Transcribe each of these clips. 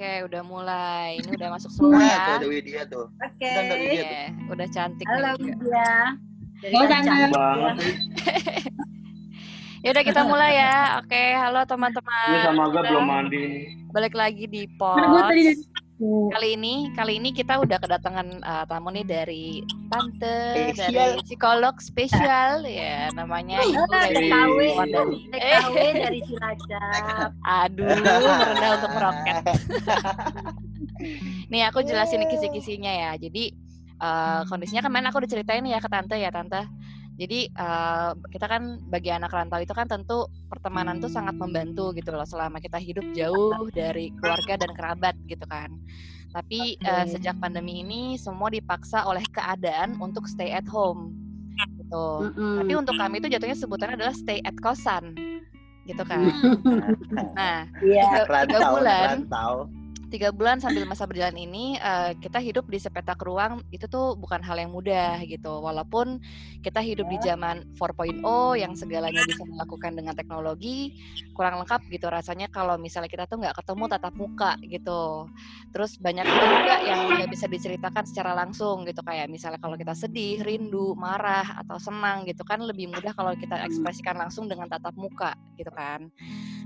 Oke, udah mulai. Ini udah masuk semua Nah, ya. tuh ada Widya tuh. Oke. Widya tuh. Oke, udah cantik Halo. Widya. Dari Oh. Tante. banget Ya udah kita mulai ya. Oke, halo teman-teman. ini sama gue belum mandi Balik lagi di Karena gue tadi pos. dari Kali ini, kali ini kita udah kedatangan uh, tamu nih dari tante, dari Spesial. psikolog spesial ya namanya Ibu Ah, Lesti TKW. Eh, dari Cilacap. aduh, merendah untuk meroket. Nih aku jelasin kisi-kisinya ya. Jadi eh, kondisinya kemarin aku udah ceritain ya ke tante ya tante. Jadi eh, kita kan bagi anak rantau itu kan tentu pertemanan tuh sangat membantu gitu loh selama kita hidup jauh dari keluarga dan kerabat gitu kan. Tapi eh, Oke. sejak pandemi ini semua dipaksa oleh keadaan untuk stay at home gitu. Mm-mm. Tapi untuk kami itu jatuhnya sebutannya adalah stay at kosan gitu kan. Nah, Iya. tiga, tiga Rantau, bulan rantau. Tiga bulan sambil masa berjalan ini eh, kita hidup di sepetak ruang itu tuh bukan hal yang mudah gitu. Walaupun kita hidup di zaman 4.0 yang segalanya bisa dilakukan dengan teknologi kurang lengkap gitu rasanya kalau misalnya kita tuh nggak ketemu tatap muka gitu. Terus banyak juga yang nggak bisa diceritakan secara langsung gitu. Kayak misalnya kalau kita sedih rindu marah atau senang gitu kan lebih mudah kalau kita ekspresikan langsung dengan tatap muka gitu kan.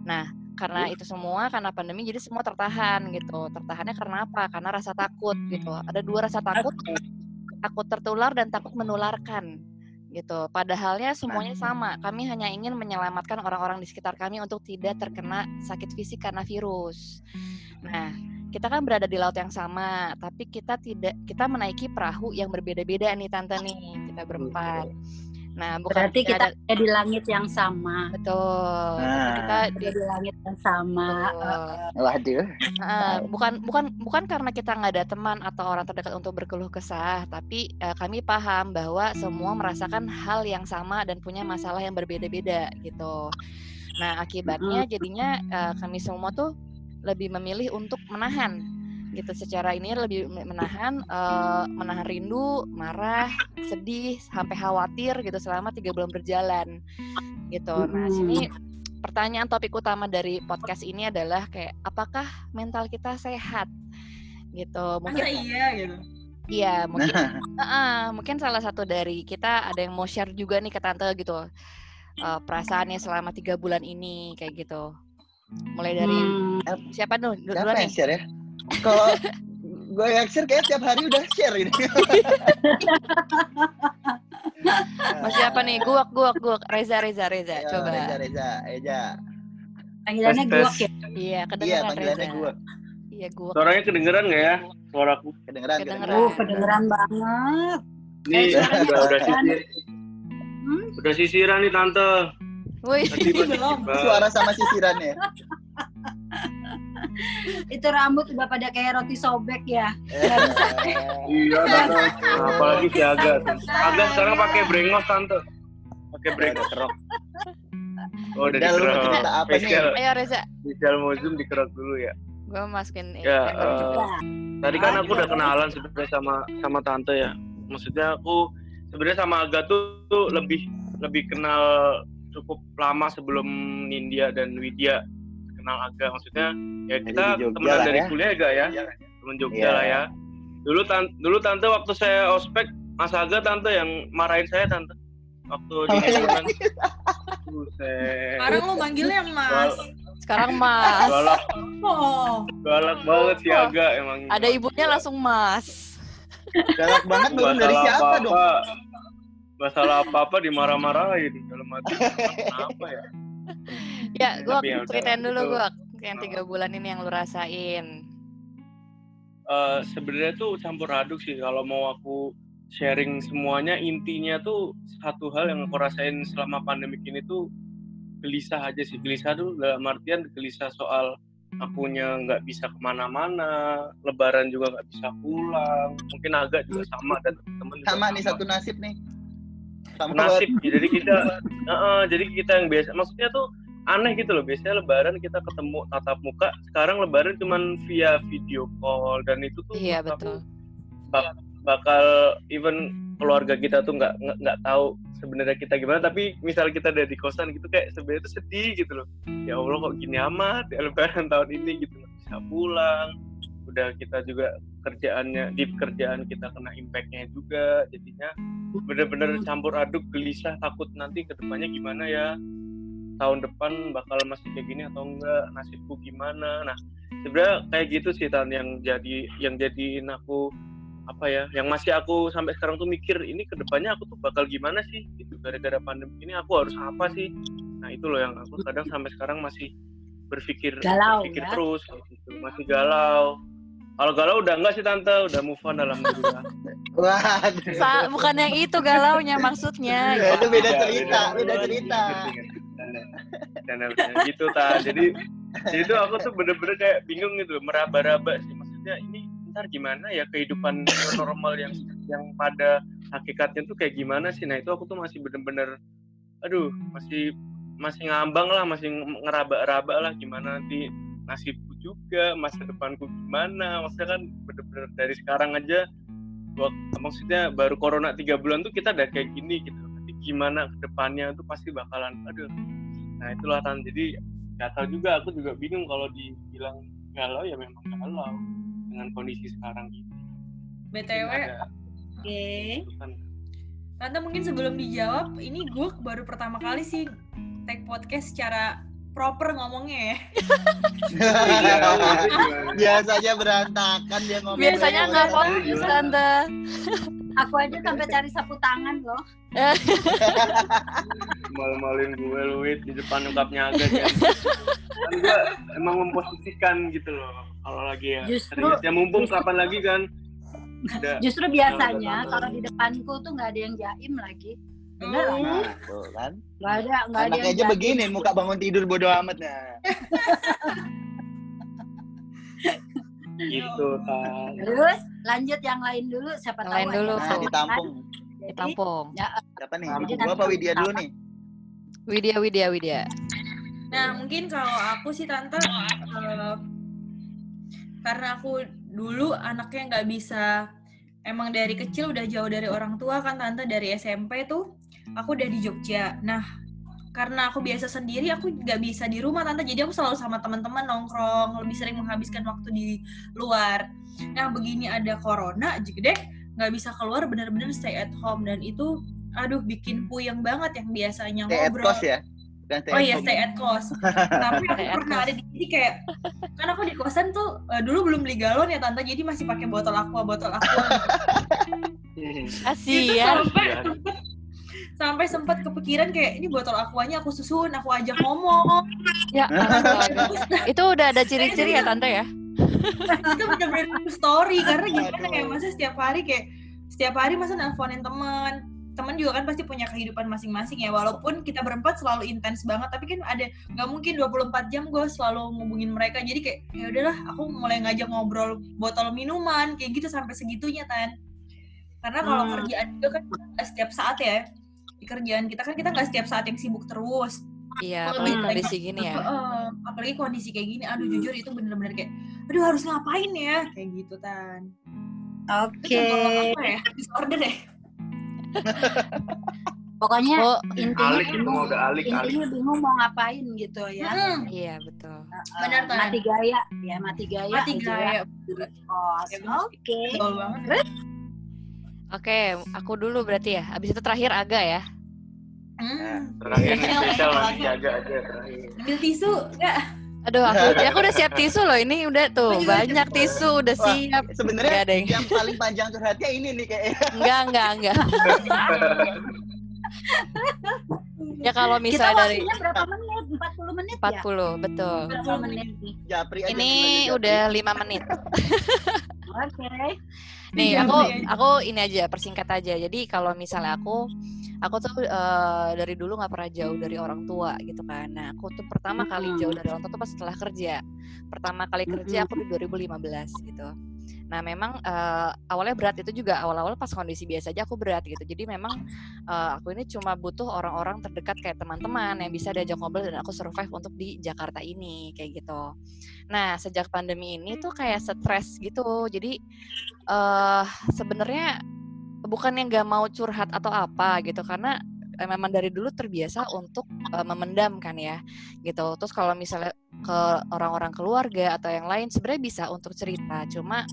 Nah karena itu semua karena pandemi jadi semua tertahan gitu. Tertahannya karena apa? Karena rasa takut gitu. Ada dua rasa takut takut tertular dan takut menularkan gitu. Padahalnya semuanya sama. Kami hanya ingin menyelamatkan orang-orang di sekitar kami untuk tidak terkena sakit fisik karena virus. Nah kita kan berada di laut yang sama tapi kita tidak kita menaiki perahu yang berbeda-beda nih tante nih kita berempat nah bukan Berarti kita ada- ada di langit yang sama. betul Nah. kita di di langit yang sama. Betul. Waduh. Heeh, bukan bukan bukan karena kita nggak ada teman atau orang terdekat untuk berkeluh kesah, tapi eh, kami paham bahwa semua merasakan hal yang sama dan punya masalah yang berbeda-beda gitu. Nah akibatnya jadinya eh, kami semua tuh lebih memilih untuk menahan gitu secara ini lebih me- menahan eh, menahan rindu, marah, sedih, sampai khawatir gitu selama tiga bulan berjalan gitu. Nah Mm-mm. sini pertanyaan topik utama dari podcast ini adalah kayak apakah mental kita sehat gitu mungkin Masa iya gitu? iya mungkin Nah, Heeh, mungkin salah satu dari kita ada yang mau share juga nih ke tante gitu eh, perasaannya selama tiga bulan ini kayak gitu mulai dari Hmm. siapa dulu Du- siapa duluan yang nih share ya? Kalau gue yang share kayak tiap hari udah share ini. Mas siapa nih guak guak guak Reza Reza Reza Ayo, coba Reza, Reza, Reza. Panggilannya guak ya. iya Iya, kedengeran panggilannya Reza gue. iya guak suaranya kedengeran nggak ya suaraku Kedengeran, Kedengeran. kedengeran. Oh, kedengeran banget. nih Eh, udah udah sisir Hmm? udah sisiran nih tante Wih, Tadi masih Belum. Suara sama sisirannya. Itu rambut udah pada kayak roti sobek ya. iya tante. apalagi si Aga. Aga sekarang pakai brengos tante. Pakai brengos. kerok. oh udah dikerok. cerita apa ayo Reza. Spesial mau zoom dikerok dulu ya. Gue masukin ini. Ya, eh, juga. Tadi kan aku udah kenalan sebenarnya sama sama tante ya. Maksudnya aku sebenarnya sama Aga tuh, tuh lebih lebih kenal cukup lama sebelum Nindya dan Widya kenal Aga. Maksudnya ya Jadi kita lah dari ya. kuliah Aga ya. Temen Jogja Iya. lah ya. Dulu tan dulu tante waktu saya ospek Mas Aga tante yang marahin saya tante. Waktu di. Buset. Sekarang lu manggilnya Mas. sekarang Mas Galak, Oh, galak banget si Aga emang. ada ibunya langsung Mas Galak banget belum dari siapa dong? apa-apa. Nggak salah apa-apa dimarah-marahin dalam hati. Apa ya? Ya gue Tapi ya ceritain dulu itu- gue yang tiga bulan ini yang lu rasain Eh, Sebenarnya tuh campur aduk sih. Kalau mau aku sharing semuanya, intinya tuh satu hal yang aku rasain selama pandemi ini tuh gelisah aja sih. Gelisah tuh dalam artian gelisah soal akunya nggak bisa ke mana-mana, lebaran juga nggak bisa pulang. Mungkin agak juga sama dan teman-teman juga Sama nih satu nasib nih. Sama nasib jadi kita Heeh, jadi kita yang biasa maksudnya tuh aneh gitu loh. Biasanya lebaran kita ketemu tatap muka sekarang lebaran cuman via video call dan itu tuh iya betul. bak- bakal even keluarga kita tuh nggak nggak- nggak tahu sebenarnya kita gimana. Tapi misal kita ada di kosan gitu kayak sebenarnya tuh sedih gitu loh. Ya allah kok gini amat ya lebaran tahun ini gitu loh. Bisa pulang udah kita juga kerjaannya di kerjaan kita kena impactnya juga jadinya bener-bener campur aduk gelisah takut nanti ke depannya gimana ya tahun depan bakal masih kayak gini atau enggak nasibku gimana nah sebenarnya kayak gitu sih tan yang jadi yang jadiin aku apa ya yang masih aku sampai sekarang tuh mikir ini ke depannya aku tuh bakal gimana sih gitu gara-gara pandemi ini aku harus apa sih nah itu loh yang aku kadang sampai sekarang masih berpikir Galau, berpikir ya? terus gitu masih galau kalau galau udah enggak sih tante udah move on alhamdulillah Waduh. Sa- bukan yang itu galaunya maksudnya. Ya, itu beda Beda, cerita, beda. beda cerita. Canda, gitu ta jadi tuh aku tuh bener-bener kayak bingung gitu meraba-raba sih. Maksudnya ini ntar gimana ya kehidupan normal yang yang pada hakikatnya tuh kayak gimana sih? Nah itu aku tuh masih bener-bener aduh masih masih ngambang lah masih ngeraba-raba lah gimana nanti nasibku juga masa depanku gimana. Maksudnya kan bener-bener dari sekarang aja wak- maksudnya baru corona tiga bulan tuh kita udah kayak gini gitu. Nanti gimana ke depannya tuh pasti bakalan aduh nah itulah kan jadi gak tahu juga aku juga bingung kalau dibilang galau ya memang galau dengan kondisi sekarang gitu BTW, Oke. kesulitan. Tante mungkin sebelum dijawab, ini gue baru pertama kali sih take podcast secara proper ngomongnya ya. Iya? Biasanya berantakan dia ngomong. Biasanya nggak fokus tante. Aku aja sampai cari sapu tangan loh. malu-maluin gue lu Wit, di depan nyokapnya agak kan kan gue emang memposisikan gitu loh kalau lagi ya Justru- ya mumpung kapan lagi kan udah Justru biasanya kalau di depanku tuh nggak ada yang jaim lagi. Bener Oh. Nah, tuh kan. Nggak ada, nggak ada yang aja jaim. begini, muka bangun tidur bodo amat nah. gitu kan Terus lanjut yang lain dulu. Siapa Yang tahu lain dulu. Nah, ditampung. kan? Jadi, Ditampung. Siapa nih? Tampung. Gua apa Widya dulu nih? Widya, Widya, Widya. Nah, mungkin kalau aku sih tante eh, karena aku dulu anaknya nggak bisa emang dari kecil udah jauh dari orang tua kan tante dari SMP tuh aku udah di Jogja. Nah, karena aku biasa sendiri aku nggak bisa di rumah tante jadi aku selalu sama teman-teman nongkrong lebih sering menghabiskan waktu di luar. Nah, begini ada corona jadi nggak bisa keluar benar-benar stay at home dan itu aduh bikin puyeng banget yang biasanya Stay at ngobrol cost ya? Bukan stay Oh at iya home. stay at cost. Tapi aku pernah cost. ada di sini kayak kan aku di kosan tuh eh, dulu belum beli galon ya tante jadi masih pakai botol aqua botol aqua. Itu Kasian. sampai Iya. sempet sampai sempat kepikiran kayak ini botol aquanya aku susun aku ajak ngomong. Ya Itu udah ada ciri-ciri ya tante ya? itu bener-bener true story karena gimana ya masa setiap hari kayak setiap hari masa nelfonin teman. Teman juga kan pasti punya kehidupan masing-masing ya walaupun kita berempat selalu intens banget tapi kan ada nggak mungkin 24 jam gue selalu ngubungin mereka. Jadi kayak ya udahlah aku mulai ngajak ngobrol botol minuman kayak gitu sampai segitunya tan. Karena kalau Hmm. kerjaan juga kan nggak setiap saat ya di kerjaan kita kan kita nggak setiap saat yang sibuk terus Iya, apalagi gitu, kondisi gini ya. Heeh, apalagi kondisi kayak gini aduh jujur itu bener-bener kayak aduh harus ngapain ya kayak gitu tan Oke. Apa ya disorder ya Pokoknya Oh, intinya alik itu bingung, mau udah alik alik intinya bingung mau ngapain gitu ya. Mm, iya betul. Benar, Eh, Tan. Mati gaya ya, mati gaya. mati aja gaya di kos. Ya. Oke. banget Oke, aku dulu berarti ya. Abis itu terakhir Aga ya. Hmm. terakhir nih Iya, spesial nanti jaga aja terakhir ambil tisu enggak Aduh, aku aku udah siap tisu loh. Ini udah tuh banyak tisu udah Wah, siap. Sebenarnya yang paling panjang curhatnya ini nih kayaknya. enggak enggak enggak. Ya kalau Kita misalnya dari waktunya berapa menit? 40 menit 40 ya? betul. 40 menit. Japri aja. Ini Japri. udah lima menit. Oke. Nih, Iya, aku aku ini aja persingkat aja. Jadi kalau misalnya aku aku tuh eh, dari dulu nggak pernah jauh dari orang tua gitu kan. Nah, aku tuh pertama kali Mm-mm. jauh dari orang tua tuh pas setelah kerja. Pertama kali kerja aku di 2015 gitu. Nah, memang eh, awalnya berat itu juga awal-awal pas kondisi biasa aja aku berat gitu. Jadi memang eh, aku ini cuma butuh orang-orang terdekat kayak teman-teman yang bisa diajak ngobrol dan aku survive untuk di Jakarta ini kayak gitu. Nah, sejak pandemi ini tuh kayak stres gitu. Jadi eh sebenarnya bukan yang nggak mau curhat atau apa gitu karena eh, memang dari dulu terbiasa untuk uh, memendam kan ya gitu. Terus kalau misalnya ke orang-orang keluarga atau yang lain sebenarnya bisa untuk cerita cuma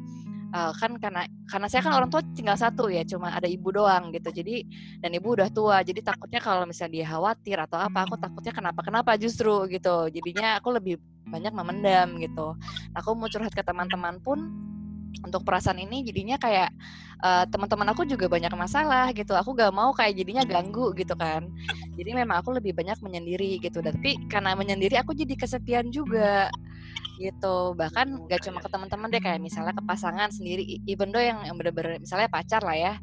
uh, kan karena karena saya kan orang tua tinggal satu ya cuma ada ibu doang gitu jadi dan ibu udah tua jadi takutnya kalau misalnya dia khawatir atau apa aku takutnya kenapa kenapa justru gitu. Jadinya aku lebih banyak memendam gitu. Aku mau curhat ke teman-teman pun untuk perasaan ini jadinya kayak uh, teman-teman aku juga banyak masalah gitu aku gak mau kayak jadinya ganggu gitu kan. Jadi memang aku lebih banyak menyendiri gitu tapi karena menyendiri aku jadi kesepian juga gitu. Bahkan gak cuma ke teman-teman deh kayak misalnya ke pasangan sendiri even though yang yang bener-bener misalnya pacar lah ya.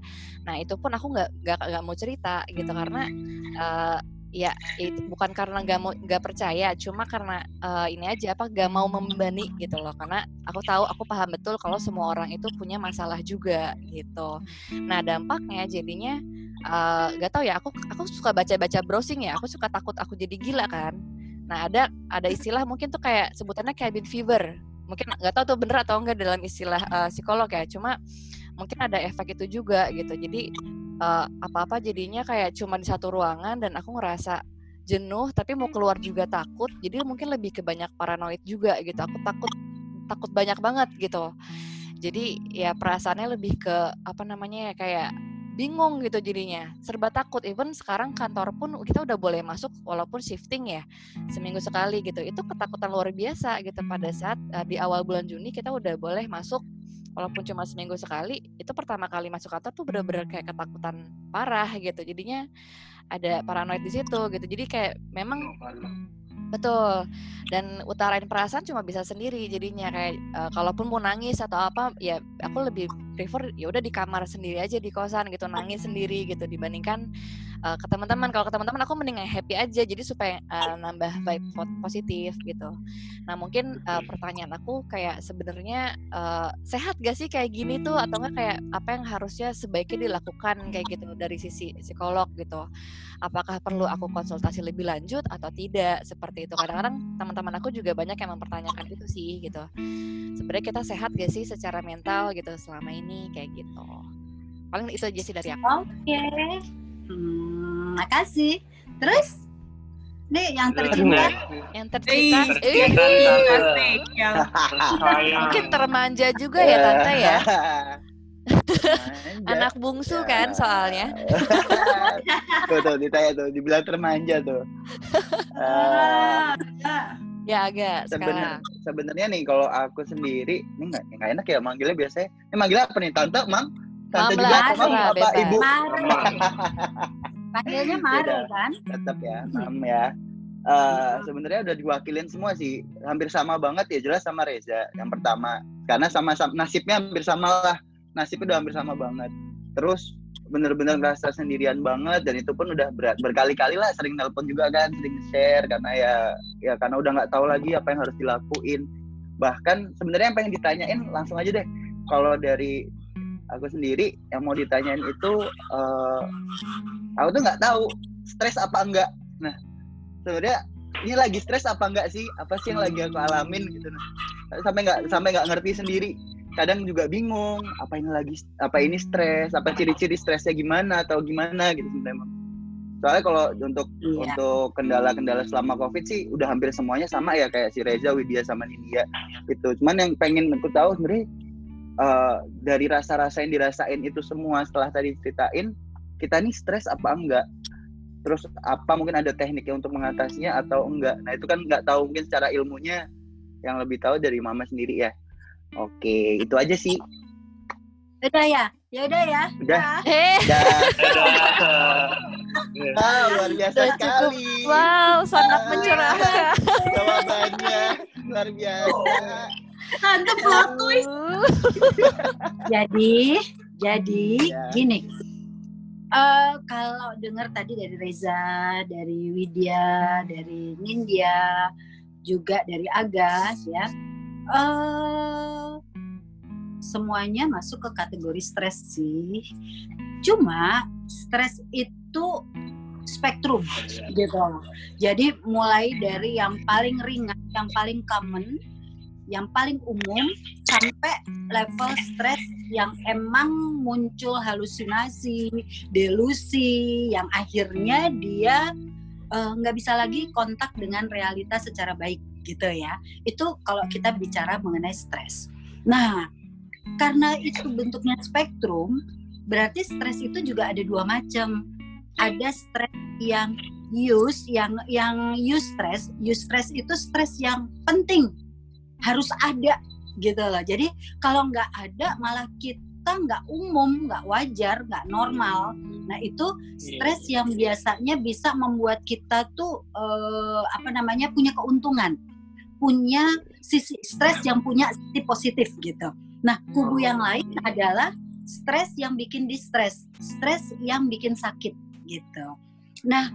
Nah itu pun aku nggak nggak mau cerita gitu karena uh, ya itu bukan karena nggak mau nggak percaya cuma karena uh, ini aja apa nggak mau membebani gitu loh. Karena aku tahu aku paham betul kalau semua orang itu punya masalah juga gitu. Nah dampaknya jadinya nggak uh, tahu ya aku aku suka baca baca browsing ya aku suka takut aku jadi gila kan. Nah ada ada istilah mungkin tuh kayak sebutannya cabin fever. Mungkin nggak tahu tuh bener atau enggak dalam istilah uh, psikolog ya cuma mungkin ada efek itu juga gitu. Jadi uh, apa-apa jadinya kayak cuma di satu ruangan dan aku ngerasa jenuh tapi mau keluar juga takut. Jadi mungkin lebih ke banyak paranoid juga gitu. Aku takut takut banyak banget gitu. Jadi ya perasaannya lebih ke apa namanya ya kayak bingung gitu jadinya. Serba takut. Even sekarang kantor pun kita udah boleh masuk walaupun shifting ya seminggu sekali gitu. Itu ketakutan luar biasa gitu. Pada saat uh, di awal bulan Juni kita udah boleh masuk walaupun cuma seminggu sekali itu pertama kali masuk kantor tuh bener-bener kayak ketakutan parah gitu. Jadinya ada paranoid di situ gitu. Jadi kayak memang betul. Dan utarain perasaan cuma bisa sendiri jadinya. Kayak uh, kalaupun mau nangis atau apa ya aku lebih prefer ya udah di kamar sendiri aja di kosan gitu nangis sendiri gitu dibandingkan uh, ke teman-teman. Kalau ke teman-teman aku mending happy aja jadi supaya uh, nambah vibe positif gitu. Nah mungkin uh, pertanyaan aku kayak sebenarnya uh, sehat gak sih kayak gini tuh? Atau enggak kayak apa yang harusnya sebaiknya dilakukan kayak gitu dari sisi psikolog gitu? Apakah perlu aku konsultasi lebih lanjut atau tidak? Seperti itu. Kadang-kadang teman-teman aku juga banyak yang mempertanyakan itu sih gitu. Sebenarnya kita sehat gak sih secara mental gitu selama ini kayak gitu. Paling itu aja sih dari aku. Oke. Okay. hmm, makasih. Terus? Nih yang tercinta? yang tercinta? mungkin termanja juga ya tante ya. Anak bungsu kan soalnya. Tuh tuh ditanya tuh dibilang termanja tuh. Uh, ya agak sebenarnya sebenarnya nih kalau aku sendiri ini nggak nggak enak ya manggilnya biasanya. Ini manggilnya apa nih? Tante mam tante mam juga lah, mam apa bebas. ibu? Panggilnya Mare kan? Tetap ya mam ya. Uh, sebenarnya udah diwakilin semua sih. Hampir sama banget ya jelas sama Reza yang pertama. Karena sama, sama nasibnya hampir sama lah. Nasibnya udah hampir sama banget. Terus bener-bener merasa sendirian banget dan itu pun udah berat berkali-kali lah sering nelpon juga kan sering share karena ya ya karena udah nggak tahu lagi apa yang harus dilakuin. Bahkan sebenarnya yang pengen ditanyain langsung aja deh. Kalau dari aku sendiri yang mau ditanyain itu uh, aku tuh nggak tahu stres apa enggak. Nah sebenarnya ini lagi stres apa enggak sih? Apa sih yang lagi aku alamin gitu nah. Sampai nggak sampai nggak ngerti sendiri kadang juga bingung apa ini lagi apa ini stres apa ciri-ciri stresnya gimana atau gimana gitu sebenarnya soalnya kalau untuk iya. untuk kendala-kendala selama covid sih udah hampir semuanya sama ya kayak si Reza Widya sama Nindya gitu. Cuman yang pengen aku tahu sebenarnya uh, dari rasa-rasa yang dirasain itu semua setelah tadi ceritain kita nih stres apa enggak? Terus apa mungkin ada tekniknya untuk mengatasinya atau enggak? Nah itu kan nggak tahu mungkin secara ilmunya yang lebih tahu dari mama sendiri ya oke itu aja sih. Udah ya? Ya udah ya. Udah. Eh. Wow luar biasa Udah cukup. sekali wow sangat mencerahkan jawabannya. Luar biasa. Tante plot twist. jadi jadi Ya. gini. Eh kalau dengar tadi dari Reza, dari Widya, dari Nindya, juga dari Agas ya, eh semuanya masuk ke kategori stres sih. Cuma stres itu spektrum gitu. Jadi mulai dari yang paling ringan, yang paling common, yang paling umum sampai level stres yang emang muncul halusinasi, delusi, yang akhirnya dia eh, nggak bisa lagi kontak dengan realitas secara baik gitu ya. Itu kalau kita bicara mengenai stres. Nah, karena itu bentuknya spektrum, berarti stres itu juga ada dua macam. Ada stres yang use, yang yang use stress. Use stress itu stres yang penting, harus ada gitu loh. Jadi kalau nggak ada malah kita nggak umum, nggak wajar, nggak normal. Nah itu stres yang biasanya bisa membuat kita tuh eh, apa namanya punya keuntungan, punya sisi stres yang punya sisi positif gitu. Nah kubu yang lain adalah stres yang bikin distres, stres yang bikin sakit gitu. Nah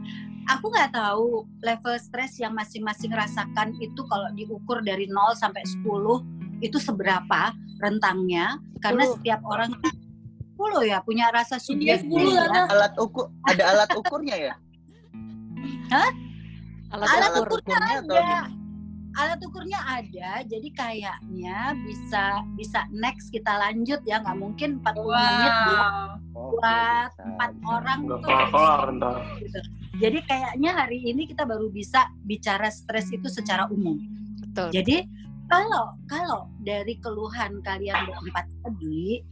aku nggak tahu level stres yang masing-masing rasakan itu kalau diukur dari 0 sampai 10 itu seberapa rentangnya karena 10. setiap orang 10 ya punya rasa subjektif 10 lah, ya. Tante. alat ukur ada alat ukurnya ya Alat, Alat ukur. ukurnya atau ada gimana? Alat ukurnya ada jadi kayaknya bisa bisa next kita lanjut ya nggak mungkin 40 menit buat, empat bisa. orang Nggak tuh ntar. gitu. jadi kayaknya hari ini kita baru bisa bicara stres itu secara umum Betul. Jadi kalau kalau dari keluhan kalian berempat tadi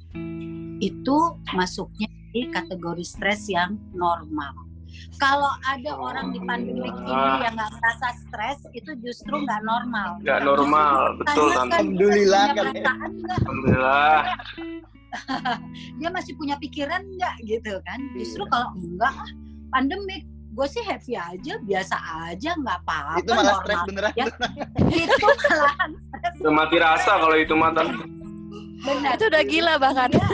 itu masuknya di kategori stres yang normal. Kalau ada orang di pandemi ini yang nggak merasa stres itu justru nggak normal. Nggak normal, betul dia Alhamdulillah, kan, ya. Alhamdulillah. Dia masih punya pikiran nggak gitu kan? Justru kalau enggak ah, pandemik gue sih happy aja, biasa aja, nggak apa-apa. itu malah stres normal. beneran Ya. itu malahan stres mati rasa kalau itu mah tante. benar. Itu udah gila bahkan. Dia,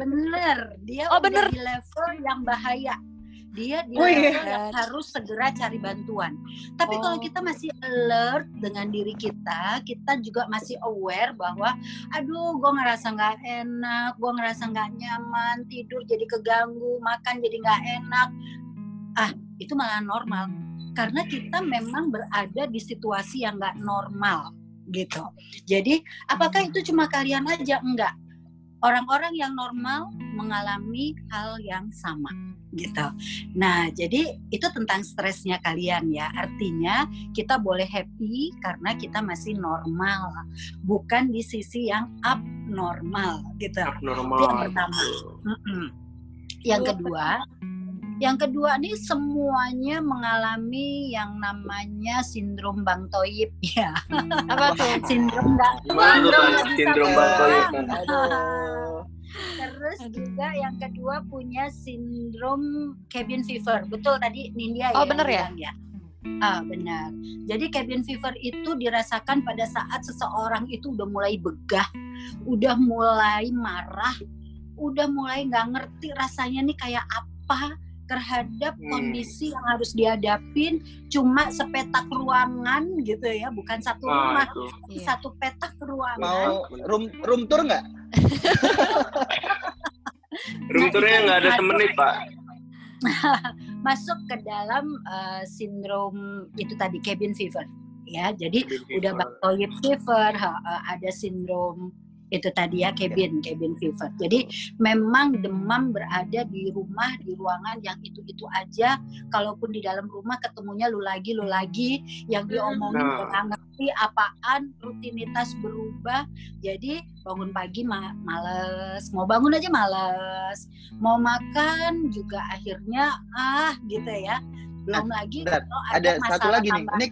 bener, dia Oh, udah bener. di level yang bahaya. Dia di Oh, yang harus segera cari bantuan. Tapi kalau Oh. kita masih alert dengan diri kita, kita juga masih aware bahwa, aduh, gue ngerasa nggak enak, gue ngerasa nggak nyaman, tidur jadi keganggu, makan jadi nggak enak. Ah, itu malah normal. Karena kita memang berada di situasi yang nggak normal gitu. Jadi apakah itu cuma kalian aja? Enggak. Orang-orang yang normal mengalami hal yang sama gitu. Nah, jadi itu tentang stresnya kalian ya. Artinya kita boleh happy karena kita masih normal, bukan di sisi yang abnormal gitu. Itu yang Normal. pertama. Yang kedua, yang kedua nih semuanya mengalami yang namanya sindrom Bang Toyib ya. Apa tuh? Sindrom Bang Sindrom. Bang Toyib. Terus Aduh. juga yang kedua punya sindrom cabin fever. Betul tadi Nindya Oh, ya. bener yang bilang ya. Ah, benar. Jadi cabin fever itu dirasakan pada saat seseorang itu udah mulai begah, udah mulai marah, udah mulai nggak ngerti rasanya nih kayak apa terhadap Hmm. kondisi yang harus dihadapin cuma sepetak ruangan gitu ya bukan satu rumah Nah, itu. Iya. satu petak ruangan mau room room tour nggak Room Nah, tournya nggak ada semenit, Pak. masuk ke dalam eh, sindrom itu tadi cabin fever ya jadi udah baktoid fever ha- eh, ada sindrom itu tadi ya cabin cabin fever. Jadi memang demam berada di rumah di ruangan yang itu itu aja. Kalaupun di dalam rumah ketemunya lu lagi lu lagi. Yang diomongin Nah. nggak ngerti apaan rutinitas berubah. Jadi bangun pagi ma- males. Mau bangun aja males. Mau makan juga akhirnya ah gitu ya. Belum lagi bentar. kalau Ada satu masalah lagi nih. Ini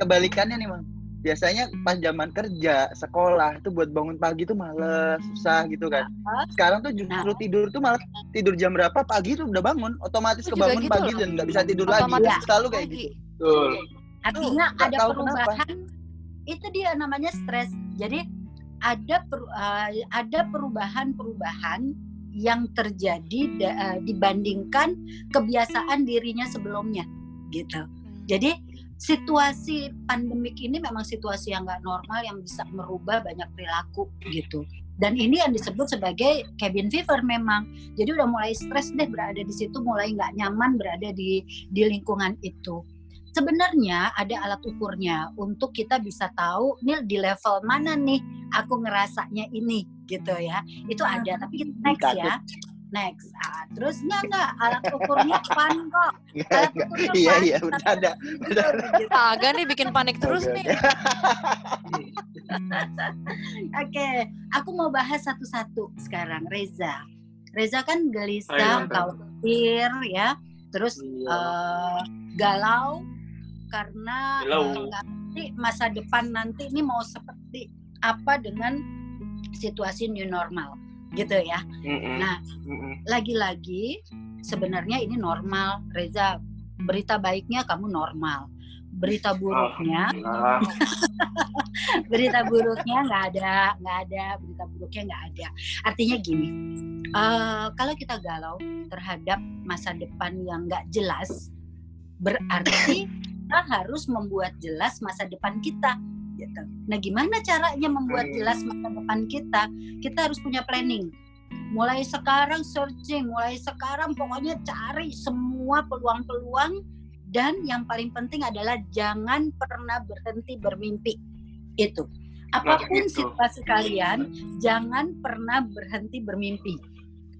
kebalikannya nih mang biasanya pas zaman kerja sekolah tuh buat bangun pagi tuh males susah gitu kan. Sekarang tuh justru Nah. tidur tuh malah tidur jam berapa? Pagi tuh udah bangun otomatis juga kebangun gitu pagi loh. dan nggak bisa tidur lagi. Otomatis selalu kayak pagi. gitu. Betul. artinya nggak ada tahu kenapa. perubahan. Itu dia namanya stres. Jadi ada per- eh, ada perubahan-perubahan yang terjadi da- eh, dibandingkan kebiasaan dirinya sebelumnya gitu. Jadi situasi pandemik ini memang situasi yang nggak normal yang bisa merubah banyak perilaku gitu. Dan ini yang disebut sebagai cabin fever memang. Jadi udah mulai stres deh berada di situ mulai nggak nyaman berada di di lingkungan itu. Sebenarnya ada alat ukurnya untuk kita bisa tahu nih di level mana nih aku ngerasanya ini? Gitu ya. Itu ada tapi kita next ya. Next. Ah, terus enggak enggak alat ukurnya fun kok. Alat ukurnya Iya iya bercanda. jujur, gitu. Agak nih bikin panik terus nih. Oke, aku mau bahas satu-satu sekarang. Reza, Reza kan gelisah, khawatir ya, terus Iya. eh, galau karena eh, nggak ngerti masa depan nanti ini mau seperti apa dengan situasi new normal, gitu ya. Mm-mm. Nah, Mm-mm. lagi-lagi sebenarnya ini normal, Reza. Berita baiknya kamu normal, berita buruknya berita buruknya nggak ada nggak ada berita buruknya nggak ada artinya gini eh, kalau kita galau terhadap masa depan yang nggak jelas berarti kita harus membuat jelas masa depan kita gitu. Nah gimana caranya membuat jelas masa depan kita? Kita harus punya planning. Mulai sekarang searching mulai sekarang pokoknya cari semua peluang-peluang dan yang paling penting adalah jangan pernah berhenti bermimpi. Itu. Apa pun situasi kalian jangan pernah berhenti bermimpi.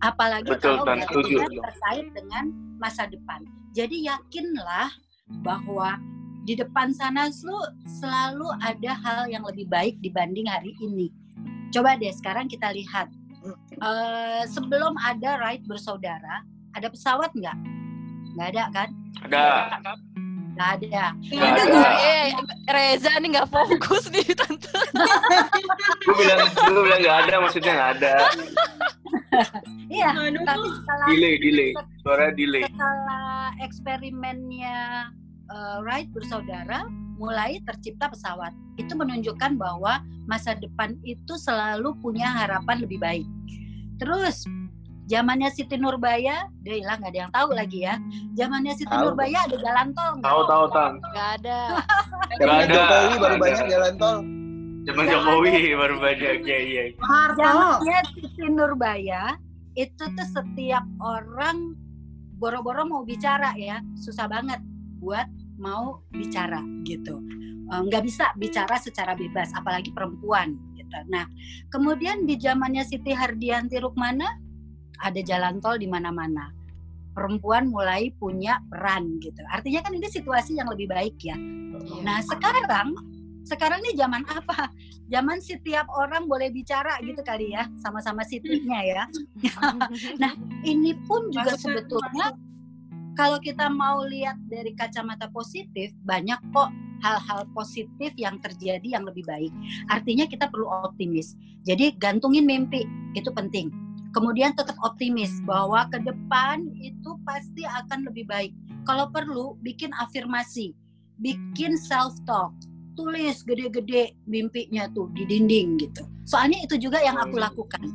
Apalagi Betul, kalau gajinya terkait dengan masa depan. Jadi yakinlah bahwa di depan sana sel- selalu ada hal yang lebih baik dibanding hari ini coba deh sekarang kita lihat Eh, sebelum ada ride bersaudara ada pesawat nggak nggak ada kan ada. nggak ada Nggak Ada ada. Eh, Reza nih nggak fokus nih tante. Gue bilang, gue bilang nggak ada, maksudnya nggak ada. iya tapi setelah Delay, delay. Suara delay. setelah eksperimennya eh, Wright bersaudara mulai tercipta pesawat itu menunjukkan bahwa masa depan itu selalu punya harapan lebih baik terus zamannya Siti Nurbaya dia hilang nggak ada yang tahu lagi ya zamannya Siti Tahu. Nurbaya ada jalan tol nggak? Tahu, tahu, Tan. Nggak ada. Zaman ada, Jokowi baru ada. banyak jalan tol. Zaman Jokowi baru banyak. Iya, iya. Harto. zamannya Siti Nurbaya itu tuh setiap orang boro-boro mau bicara ya susah banget buat mau bicara gitu. Eh, nggak bisa bicara secara bebas apalagi perempuan gitu. Nah kemudian di zamannya Siti Hardianti Rukmana ada jalan tol di mana-mana. Perempuan mulai punya peran gitu. Artinya kan ini situasi yang lebih baik ya. Nah sekarang sekarang nih zaman apa? Zaman setiap orang boleh bicara gitu kali ya, sama-sama sitinya ya. nah ini pun juga sebetulnya kalau kita mau lihat dari kacamata positif, banyak kok hal-hal positif yang terjadi yang lebih baik. Artinya kita perlu optimis. Jadi gantungin mimpi itu penting. Kemudian tetap optimis bahwa ke depan itu pasti akan lebih baik. Kalau perlu bikin afirmasi, bikin self talk, tulis gede-gede mimpinya tuh di dinding gitu. Soalnya itu juga yang aku Hmm. lakukan.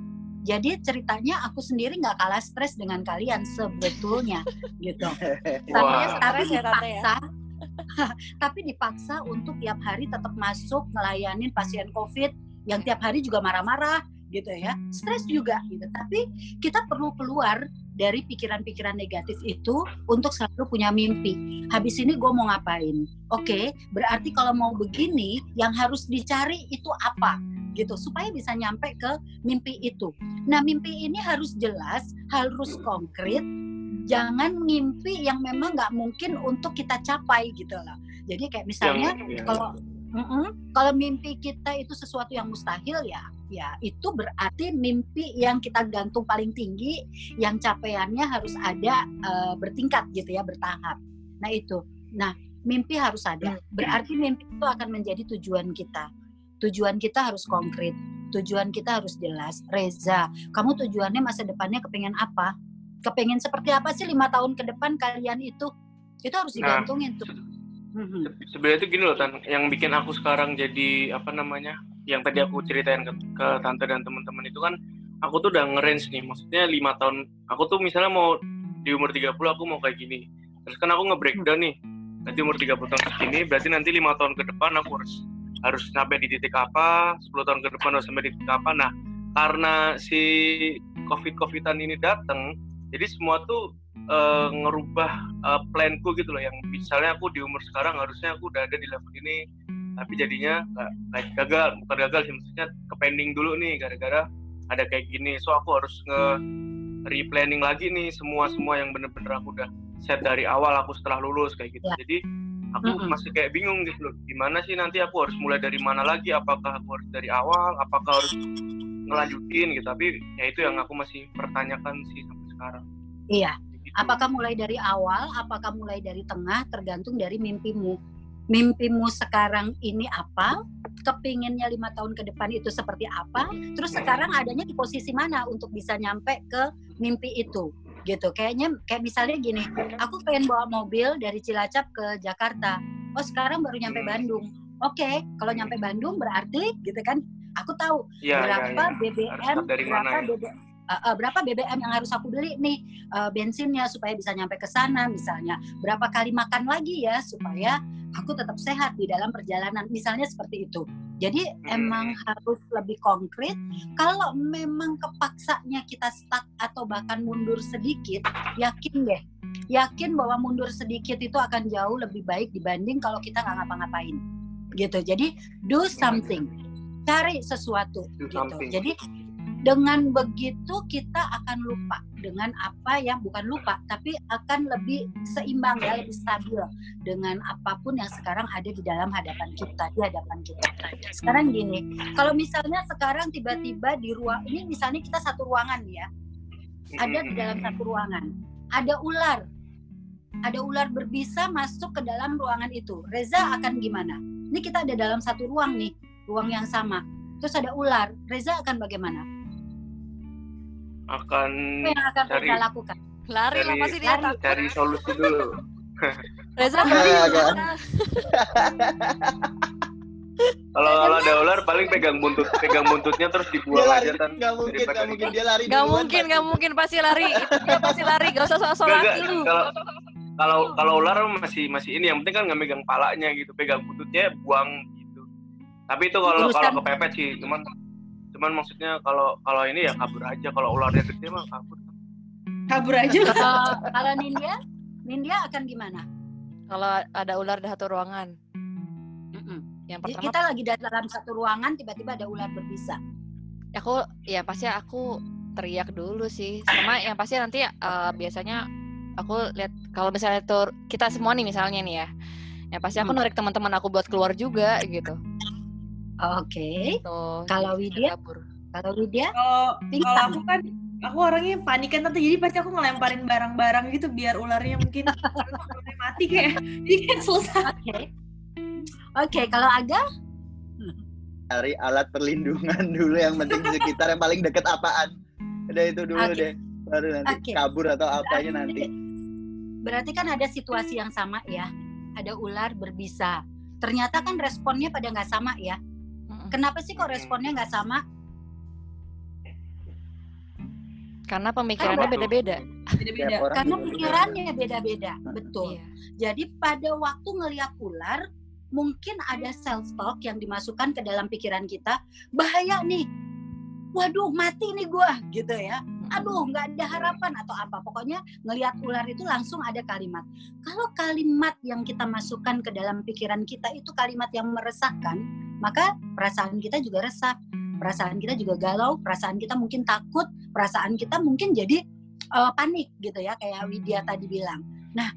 Jadi ceritanya aku sendiri nggak kalah stres dengan kalian sebetulnya gitu. Tapi, Wah. tapi Stres ya, ya? dipaksa, tapi dipaksa untuk tiap hari tetap masuk ngelayanin pasien COVID yang tiap hari juga marah-marah gitu ya, stres juga gitu. Tapi kita perlu keluar dari pikiran-pikiran negatif itu untuk selalu punya mimpi. Habis ini gue mau ngapain? Oke, berarti kalau mau begini, yang harus dicari itu apa? gitu supaya bisa nyampe ke mimpi itu. Nah, mimpi ini harus jelas, harus konkret. Jangan mimpi yang memang nggak mungkin untuk kita capai gitu loh. Jadi kayak misalnya Yang, yang- kalau Kalau mimpi kita itu sesuatu yang mustahil ya, ya itu berarti mimpi yang kita gantung paling tinggi, yang capaiannya harus ada eh, bertingkat gitu ya, bertahap. Nah itu. Nah mimpi harus ada. Berarti mimpi itu akan menjadi tujuan kita. Tujuan kita harus konkret. Tujuan kita harus jelas. Reza, kamu tujuannya masa depannya kepengen apa? Kepengen seperti apa sih lima tahun ke depan kalian itu? Itu harus Nah, digantungin tuh. Se- sebenarnya itu gini loh tan. Yang bikin aku sekarang jadi apa namanya yang tadi aku ceritain ke, ke tante dan teman-teman itu kan aku tuh udah ngerange nih. Maksudnya lima tahun aku tuh misalnya mau di umur 30 aku mau kayak gini. Terus kan aku nge-breakdown nih. Nanti umur 30 tahun segini berarti nanti lima tahun ke depan aku harus harus sampai di titik apa 10 tahun ke depan harus sampai di titik apa. Nah karena si covid covidan ini datang jadi semua tuh uh, ngerubah uh, planku gitu loh. Yang misalnya aku di umur sekarang harusnya aku udah ada di level ini tapi jadinya kayak gagal bukan gagal sih maksudnya ke pending dulu nih gara-gara ada kayak gini. So aku harus nge replanning lagi nih semua semua yang bener-bener aku udah set dari awal aku setelah lulus kayak gitu. Ya. jadi aku Mm-mm. masih kayak bingung gitu loh. Gimana sih nanti aku harus mulai dari mana lagi? Apakah aku harus dari awal? Apakah harus ngelanjutin gitu? Tapi ya itu yang aku masih pertanyakan sih sampai sekarang. Iya. Apakah mulai dari awal, apakah mulai dari tengah, tergantung dari mimpimu. Mimpimu sekarang ini apa? Kepinginnya lima tahun ke depan itu seperti apa? Terus sekarang adanya di posisi mana untuk bisa nyampe ke mimpi itu? Gitu. Kayaknya kayak misalnya gini, aku pengen bawa mobil dari Cilacap ke Jakarta. Oh sekarang baru nyampe Hmm. Bandung. Oke, kalau nyampe Bandung berarti gitu kan? Aku tahu iya, berapa iya. BBM, Harus start dari berapa mana ya? BBM, uh, uh, berapa BBM yang harus aku beli nih uh, bensinnya supaya bisa nyampe ke sana misalnya. Berapa kali makan lagi ya supaya aku tetap sehat di dalam perjalanan. Misalnya seperti itu. Jadi Hmm. emang harus lebih konkret. Kalau memang kepaksanya kita stuck atau bahkan mundur sedikit, yakin deh. Yakin bahwa mundur sedikit itu akan jauh lebih baik dibanding kalau kita nggak ngapa-ngapain. Gitu. Jadi do something. Cari sesuatu Do gitu. something. Jadi dengan begitu kita akan lupa. Dengan apa yang bukan lupa tapi akan lebih seimbang ya lebih stabil dengan apa pun yang sekarang ada di dalam hadapan kita di hadapan kita. Sekarang gini kalau misalnya sekarang tiba-tiba di ruang ini misalnya kita satu ruangan ya. Ada di dalam satu ruangan. Ada ular. Ada ular berbisa masuk ke dalam ruangan itu. Reza akan gimana? Ini kita ada dalam satu ruang nih ruang yang sama. Terus ada ular. Reza akan bagaimana akan apa yang akan Cari- Reza lakukan Lari lah Cari- pasti dia lari. cari solusi dulu Reza mana? kalau kalau ada ular paling pegang buntut pegang buntutnya terus Dia dibuang lari, aja kan nggak mungkin, nggak mungkin dia lari. Gak duluan, mungkin, pasti. gak mungkin pasti lari. Itu dia pasti lari. Gak usah sok-sok Nggak, laki nggak. lu. kalau kalau kalau ular masih masih ini yang penting kan nggak megang palanya gitu pegang buntutnya buang gitu tapi itu kalau kalau kepepet sih cuman cuman maksudnya kalau kalau ini ya kabur aja kalau ularnya gede mah kabur Kabur aja. Kalau- kalau Nindya Nindya akan gimana Kalau ada ular di satu ruangan. Mm-mm. Yang Jadi pertama kita lagi dalam satu ruangan tiba-tiba ada ular berbisa aku ya pasti aku teriak dulu sih sama yang pasti nanti eh, biasanya aku lihat kalau misalnya tuh kita semua nih misalnya nih ya yang pasti aku Hmm. narik teman-teman aku buat keluar juga gitu oke tuh kalau Widya kabur kalau Widya Kalau aku kan aku orangnya panikan tante jadi pasti aku ngelemparin barang-barang gitu biar ularnya mungkin ularnya mati kayak jadi kan selesai. oke oke kalau Aga Cari alat perlindungan dulu yang penting di sekitar yang paling deket apaan. Udah itu dulu Oke. deh. Baru nanti Oke. kabur atau apanya nanti. berarti kan ada situasi yang sama ya ada ular berbisa ternyata kan responnya pada nggak sama ya. Kenapa sih kok responnya nggak sama karena pemikirannya Betul. beda-beda karena beda-beda. pikirannya beda-beda betul Iya. Jadi pada waktu ngelihat ular, mungkin ada self talk yang dimasukkan ke dalam pikiran kita, bahaya nih. Waduh, mati nih gua gitu ya. Aduh, nggak ada harapan atau apa. Pokoknya ngelihat ular itu langsung ada kalimat. Kalau kalimat yang kita masukkan ke dalam pikiran kita itu kalimat yang meresahkan, maka perasaan kita juga resah. Perasaan kita juga galau, perasaan kita mungkin takut, perasaan kita mungkin jadi eh, panik gitu ya, kayak Widya tadi bilang. Nah,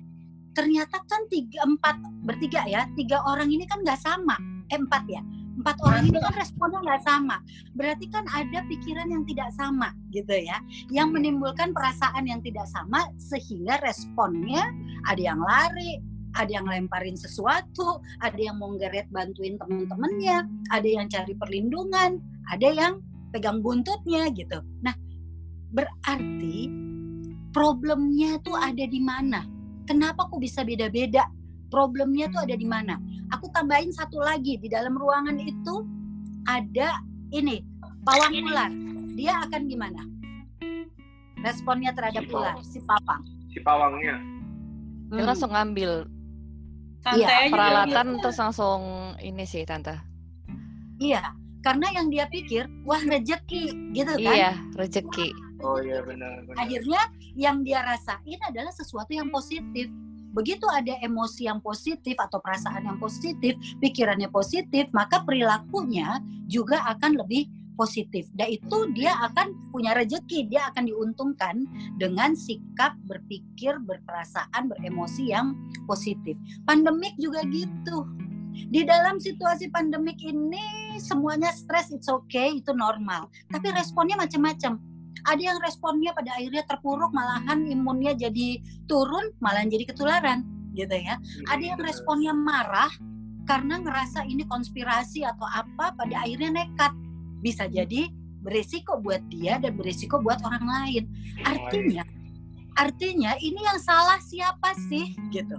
ternyata kan tiga empat bertiga ya tiga orang ini kan nggak sama eh empat ya empat orang ini kan responnya nggak sama. Berarti kan ada pikiran yang tidak sama gitu ya yang menimbulkan perasaan yang tidak sama sehingga responnya ada yang lari ada yang lemparin sesuatu ada yang mau ngeret bantuin temen-temennya ada yang cari perlindungan ada yang pegang buntutnya gitu. Nah berarti problemnya tuh ada di mana? Kenapa kok bisa beda-beda? Problemnya tuh ada di mana? Aku tambahin satu lagi di dalam ruangan itu ada ini pawang ular. Dia akan gimana? Responnya terhadap Si ular, si pawang. si pawangnya Dia Hmm. langsung ngambil Iya, peralatan terus langsung ini sih tante Iya, karena yang dia pikir wah rejeki gitu kan? iya rezeki Oh iya benar. benar. akhirnya yang dia rasain adalah sesuatu yang positif begitu ada emosi yang positif atau perasaan yang positif pikirannya positif maka perilakunya juga akan lebih positif. Dan itu dia akan punya rejeki dia akan diuntungkan dengan sikap berpikir berperasaan beremosi yang positif. Pandemik juga gitu. Di dalam situasi pandemik ini semuanya stres it's okay itu normal. Tapi responnya macam-macam ada yang responnya pada akhirnya terpuruk malahan imunnya jadi turun malah jadi ketularan gitu ya. Ada yang responnya marah karena ngerasa ini konspirasi atau apa pada akhirnya nekat. Bisa jadi beresiko buat dia dan beresiko buat orang lain. Artinya artinya ini yang salah siapa sih gitu.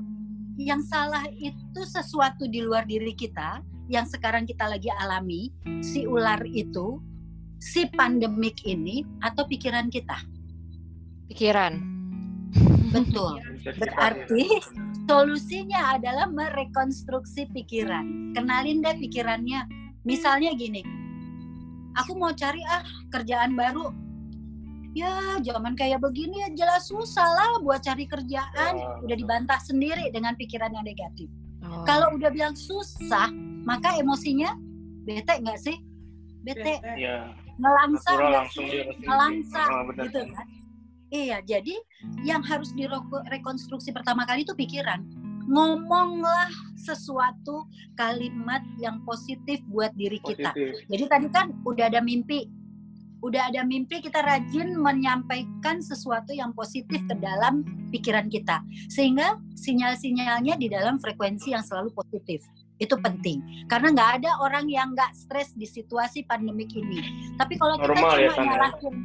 Yang salah itu sesuatu di luar diri kita yang sekarang kita lagi alami si ular itu si pandemik ini atau pikiran kita? Pikiran. betul. Berarti solusinya adalah merekonstruksi pikiran. Kenalin deh pikirannya. Misalnya gini aku mau cari ah kerjaan baru. Ya zaman kayak begini ya jelas susah lah buat cari kerjaan. Ya, udah dibantah sendiri dengan pikiran yang negatif. Oh. kalau udah bilang susah maka emosinya bete nggak sih? Bete. Iya. ngelangsa Nggak langsung benar. gitu kan? Iya jadi yang harus direkonstruksi pertama kali itu pikiran. Ngomonglah sesuatu kalimat yang positif buat diri kita. Positif. jadi tadi kan udah ada mimpi. Udah ada mimpi kita rajin menyampaikan sesuatu yang positif ke dalam pikiran kita. Sehingga sinyal-sinyalnya di dalam frekuensi yang selalu positif itu penting. Karena nggak ada orang yang nggak stres di situasi pandemik ini. Tapi kalau kita Normal ya, cuma Tan, ya? nyalahin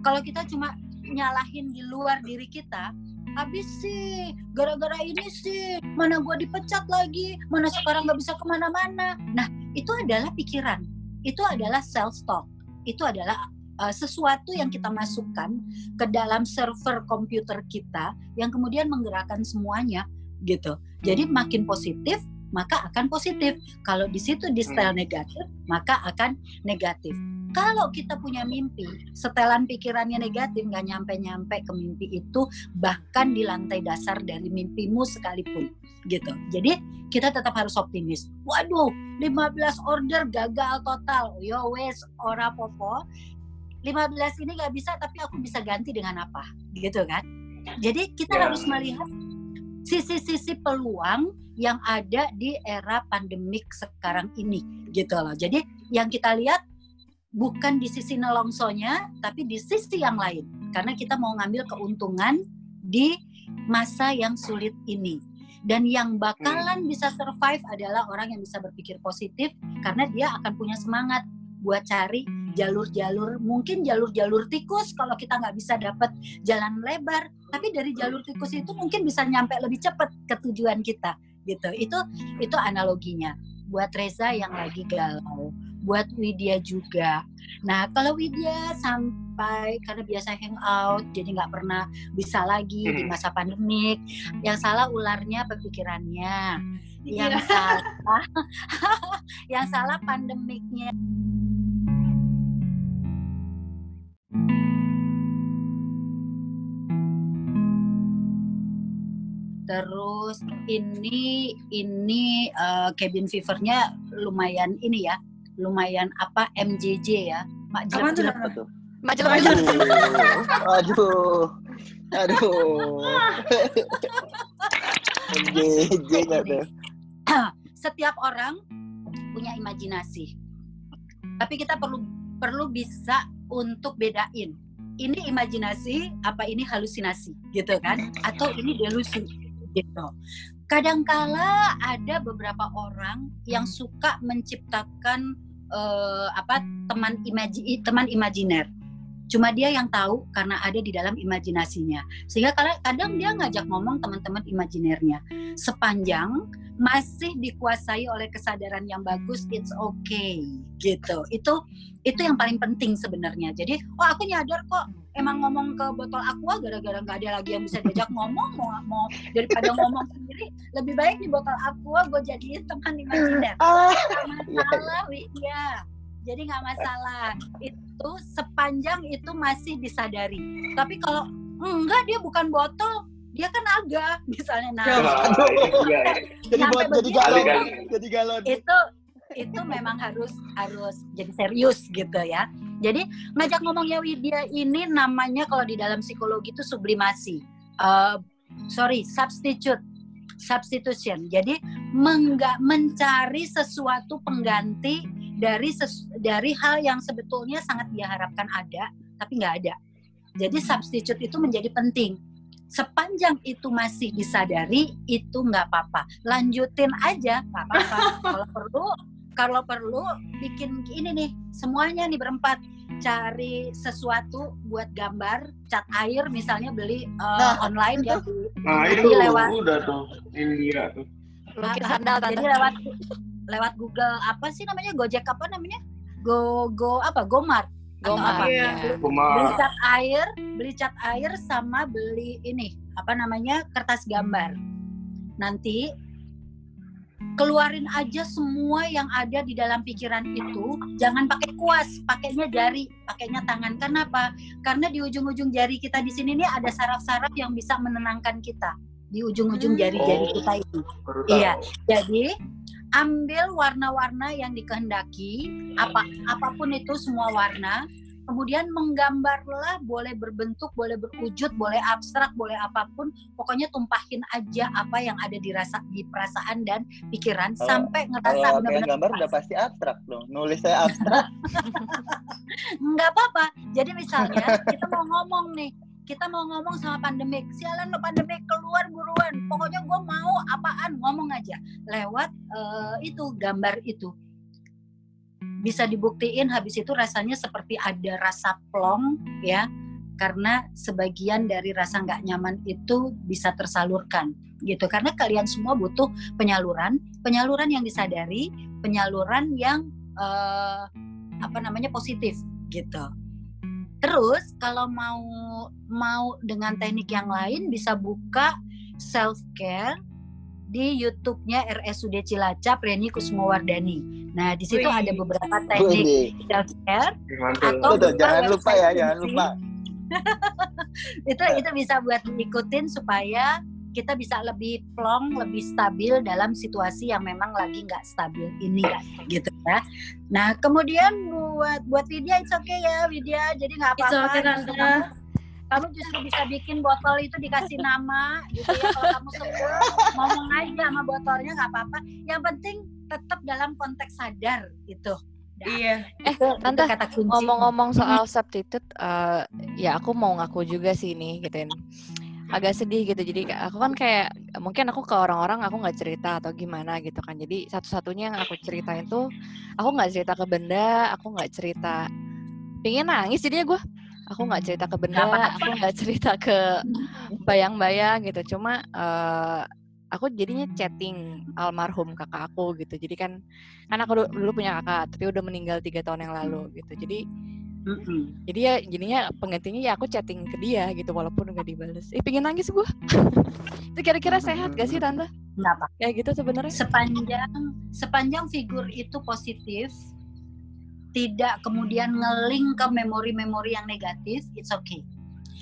kalau kita cuma nyalahin di luar diri kita habis sih. Gara-gara ini sih. Mana gua dipecat lagi. Mana sekarang nggak bisa ke mana-mana. Nah itu adalah pikiran. Itu adalah self talk itu adalah uh, sesuatu yang kita masukkan ke dalam server komputer kita yang kemudian menggerakkan semuanya gitu. Jadi makin positif maka akan positif. Kalau di situ di setel negatif maka akan negatif. Kalau kita punya mimpi, setelan pikirannya negatif nggak nyampe-nyampe ke mimpi itu bahkan di lantai dasar dari mimpimu sekalipun gitu. Jadi kita tetap harus optimis. Waduh, 15 order gagal total. Yo wes ora popo. 15 ini nggak bisa tapi aku bisa ganti dengan apa? Gitu kan? Jadi kita Ya. harus melihat sisi-sisi peluang yang ada di era pandemik sekarang ini gitu loh. Jadi yang kita lihat bukan di sisi nelongsonya tapi di sisi yang lain karena kita mau ngambil keuntungan di masa yang sulit ini. Dan yang bakalan bisa survive adalah orang yang bisa berpikir positif karena dia akan punya semangat buat cari jalur-jalur mungkin jalur-jalur tikus kalau kita nggak bisa dapat jalan lebar tapi dari jalur tikus itu mungkin bisa nyampe lebih cepat ke tujuan kita gitu. Itu itu analoginya. Buat Reza yang lagi galau buat Widya juga. Nah kalau Widya sampai karena biasa hangout jadi nggak pernah bisa lagi di masa pandemik yang salah ularnya pemikirannya. Yang Iya. salah yang salah pandemiknya terus ini ini eh, cabin fevernya lumayan ini ya lumayan apa MJJ ya mak jelek Apa tuh? Macam Aduh, aduh, aduh. MJJ nggak setiap orang punya imajinasi. Tapi kita perlu perlu bisa untuk bedain ini imajinasi apa ini halusinasi gitu kan? Atau ini delusi gitu. Kadangkala ada beberapa orang yang suka menciptakan eh, apa teman imaji teman imajiner cuma dia yang tahu karena ada di dalam imajinasinya. Sehingga kadang, kadang dia ngajak ngomong teman-teman imajinernya sepanjang masih dikuasai oleh kesadaran yang bagus it's okay gitu. Itu itu yang paling penting sebenarnya. Jadi oh aku nyadar kok emang ngomong ke botol aqua gara-gara nggak ada lagi yang bisa diajak ngomong mau mau daripada ngomong sendiri lebih baik di botol aqua gue jadiin teman imajiner Ah, masalah Widya jadi nggak masalah. Itu sepanjang itu masih disadari. Tapi kalau enggak dia bukan botol dia kan agak misalnya. Nah Aduh. Iya, iya. jadi buat jadi galon Kali-kali. jadi galon. Itu itu memang harus harus jadi serius gitu ya jadi ngajak ngomongnya Widya ini namanya kalau di dalam psikologi itu sublimasi. Eh, sorry substitute. Substitution. Jadi mengga, mencari sesuatu pengganti dari ses- dari hal yang sebetulnya sangat dia harapkan ada tapi nggak ada. Jadi substitute itu menjadi penting. Sepanjang itu masih disadari itu nggak apa-apa. Lanjutin aja nggak apa-apa. Kalau perlu kalau perlu bikin ini nih semuanya nih berempat cari sesuatu buat gambar cat air misalnya beli uh, Nah, online ya Nah, Jadi itu lewat- udah tuh India tuh. Lukis sandal tante. jadi lewat lewat Google apa sih namanya Gojek apa namanya Go Go apa Gomart atau Gomar. apa? Iya. beli cat air beli cat air sama beli ini apa namanya kertas gambar nanti keluarin aja semua yang ada di dalam pikiran itu jangan pakai kuas pakainya jari pakainya tangan kenapa karena di ujung-ujung jari kita di sini nih ada saraf-saraf yang bisa menenangkan kita di ujung-ujung Hmm. jari-jari Oh. kita itu Iya. jadi ambil warna-warna yang dikehendaki apa apa pun itu semua warna kemudian menggambarlah boleh berbentuk boleh berwujud boleh abstrak boleh apa pun pokoknya tumpahin aja apa yang ada di rasa di perasaan dan pikiran Kalau- sampai ngerasa benar-benar gambar pas. udah pasti abstrak dong nulis saya abstrak. Nggak apa-apa jadi misalnya kita mau ngomong nih kita mau ngomong sama pandemik sialan lo pandemik keluar buruan. Pokoknya gue mau apaan ngomong aja. Lewat eh, itu gambar itu bisa dibuktiin habis itu rasanya seperti ada rasa plong ya. Karena sebagian dari rasa nggak nyaman itu bisa tersalurkan gitu. Karena kalian semua butuh penyaluran penyaluran yang disadari penyaluran yang eh, apa namanya positif gitu. Terus kalau mau mau dengan teknik yang lain bisa buka self care di YouTube-nya RSUD Cilacap Reni Kusumowardani. Nah, di situ Wih. ada beberapa teknik self care. Atau- buka jangan lupa ya jangan lupa itu itu bisa buat diikutin supaya kita bisa lebih plong, lebih stabil dalam situasi yang memang lagi nggak stabil ini, gitu ya. Nah, kemudian buat buat Widya, it's okay ya Widya, jadi nggak It's apa-apa. okay, Justru Tante. Kamu, justru bisa bikin botol itu dikasih nama, gitu ya. Kalau kamu sebel, ngomong aja sama botolnya nggak apa-apa. Yang penting tetap dalam konteks sadar, gitu. Iya. Eh, Itu, Tante, itu kata kunci. Ngomong-ngomong soal substitute, eh, ya aku mau ngaku juga sih nih, gituin. Agak sedih gitu. Jadi aku kan kayak mungkin aku ke orang-orang aku nggak cerita atau gimana gitu kan. Jadi satu-satunya yang aku ceritain tuh aku nggak cerita ke benda, aku nggak cerita. Pengen nangis jadinya gue. Aku nggak cerita ke benda, aku nggak cerita ke bayang-bayang gitu. Cuma eh, aku jadinya chatting almarhum kakak aku gitu. Jadi kan kan aku du- dulu punya kakak, tapi udah meninggal tiga tahun yang lalu gitu. Jadi Mm-mm. jadi ya jadinya penggantinya ya aku chatting ke dia gitu walaupun nggak dibales. Eh pengen nangis gue. itu kira-kira sehat gak sih tante? Nggak apa Kayak gitu sebenarnya? sepanjang sepanjang figur itu positif tidak kemudian ngeling ke memori-memori yang negatif it's okay.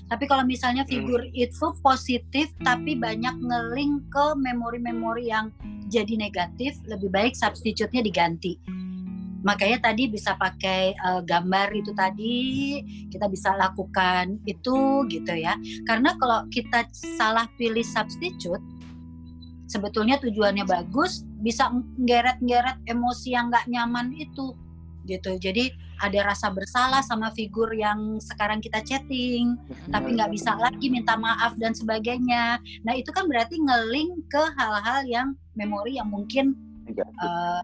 Tapi kalau misalnya figur itu positif tapi banyak ngeling ke memori-memori yang jadi negatif lebih baik substitute-nya diganti. Makanya tadi bisa pakai eh, gambar itu tadi kita bisa lakukan itu gitu ya. Karena kalau kita salah pilih substitute sebetulnya tujuannya bagus bisa ngeret-ngeret emosi yang nggak nyaman itu gitu. Jadi ada rasa bersalah sama figur yang sekarang kita chatting tapi nggak bisa lagi minta maaf dan sebagainya. Nah itu kan berarti ngeling ke hal-hal yang memori yang mungkin eh,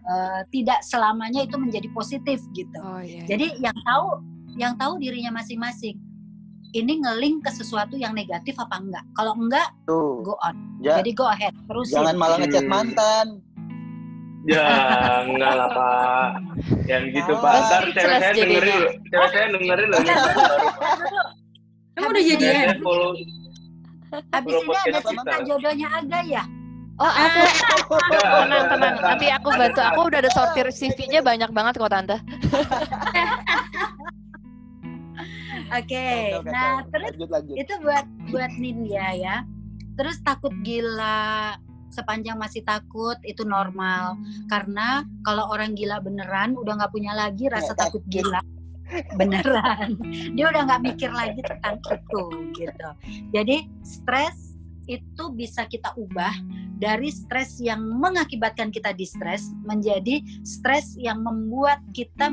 eh, tidak selamanya itu menjadi positif gitu. Oh iya. jadi yang tahu yang tahu dirinya masing-masing ini ngeling ke sesuatu yang negatif apa enggak? Kalau enggak tuh. go on. Ja- jadi go ahead terusin. Jangan malah ngechat Hmm. mantan Ya, enggak lah, Pak. Yang gitu, Oh. Pak. Ntar cewek saya dengerin loh. Cewek saya dengerin loh. Emang udah jadi ini ya? Follow Habis ini ada cerita kita. jodohnya Aga ya? Oh ada. Ada, tenang tenang. Nanti aku bantu. Aku udah ada sortir CV-nya banyak banget kok tante. Oke, kacau. nah terus lanjut lanjut. itu buat buat Nindya ya. Terus takut gila sepanjang masih takut itu normal. Karena kalau orang gila beneran udah nggak punya lagi rasa takut gila. Beneran. Dia udah nggak mikir lagi tentang itu gitu. Jadi stres itu bisa kita ubah dari stres yang mengakibatkan kita distress menjadi stres yang membuat kita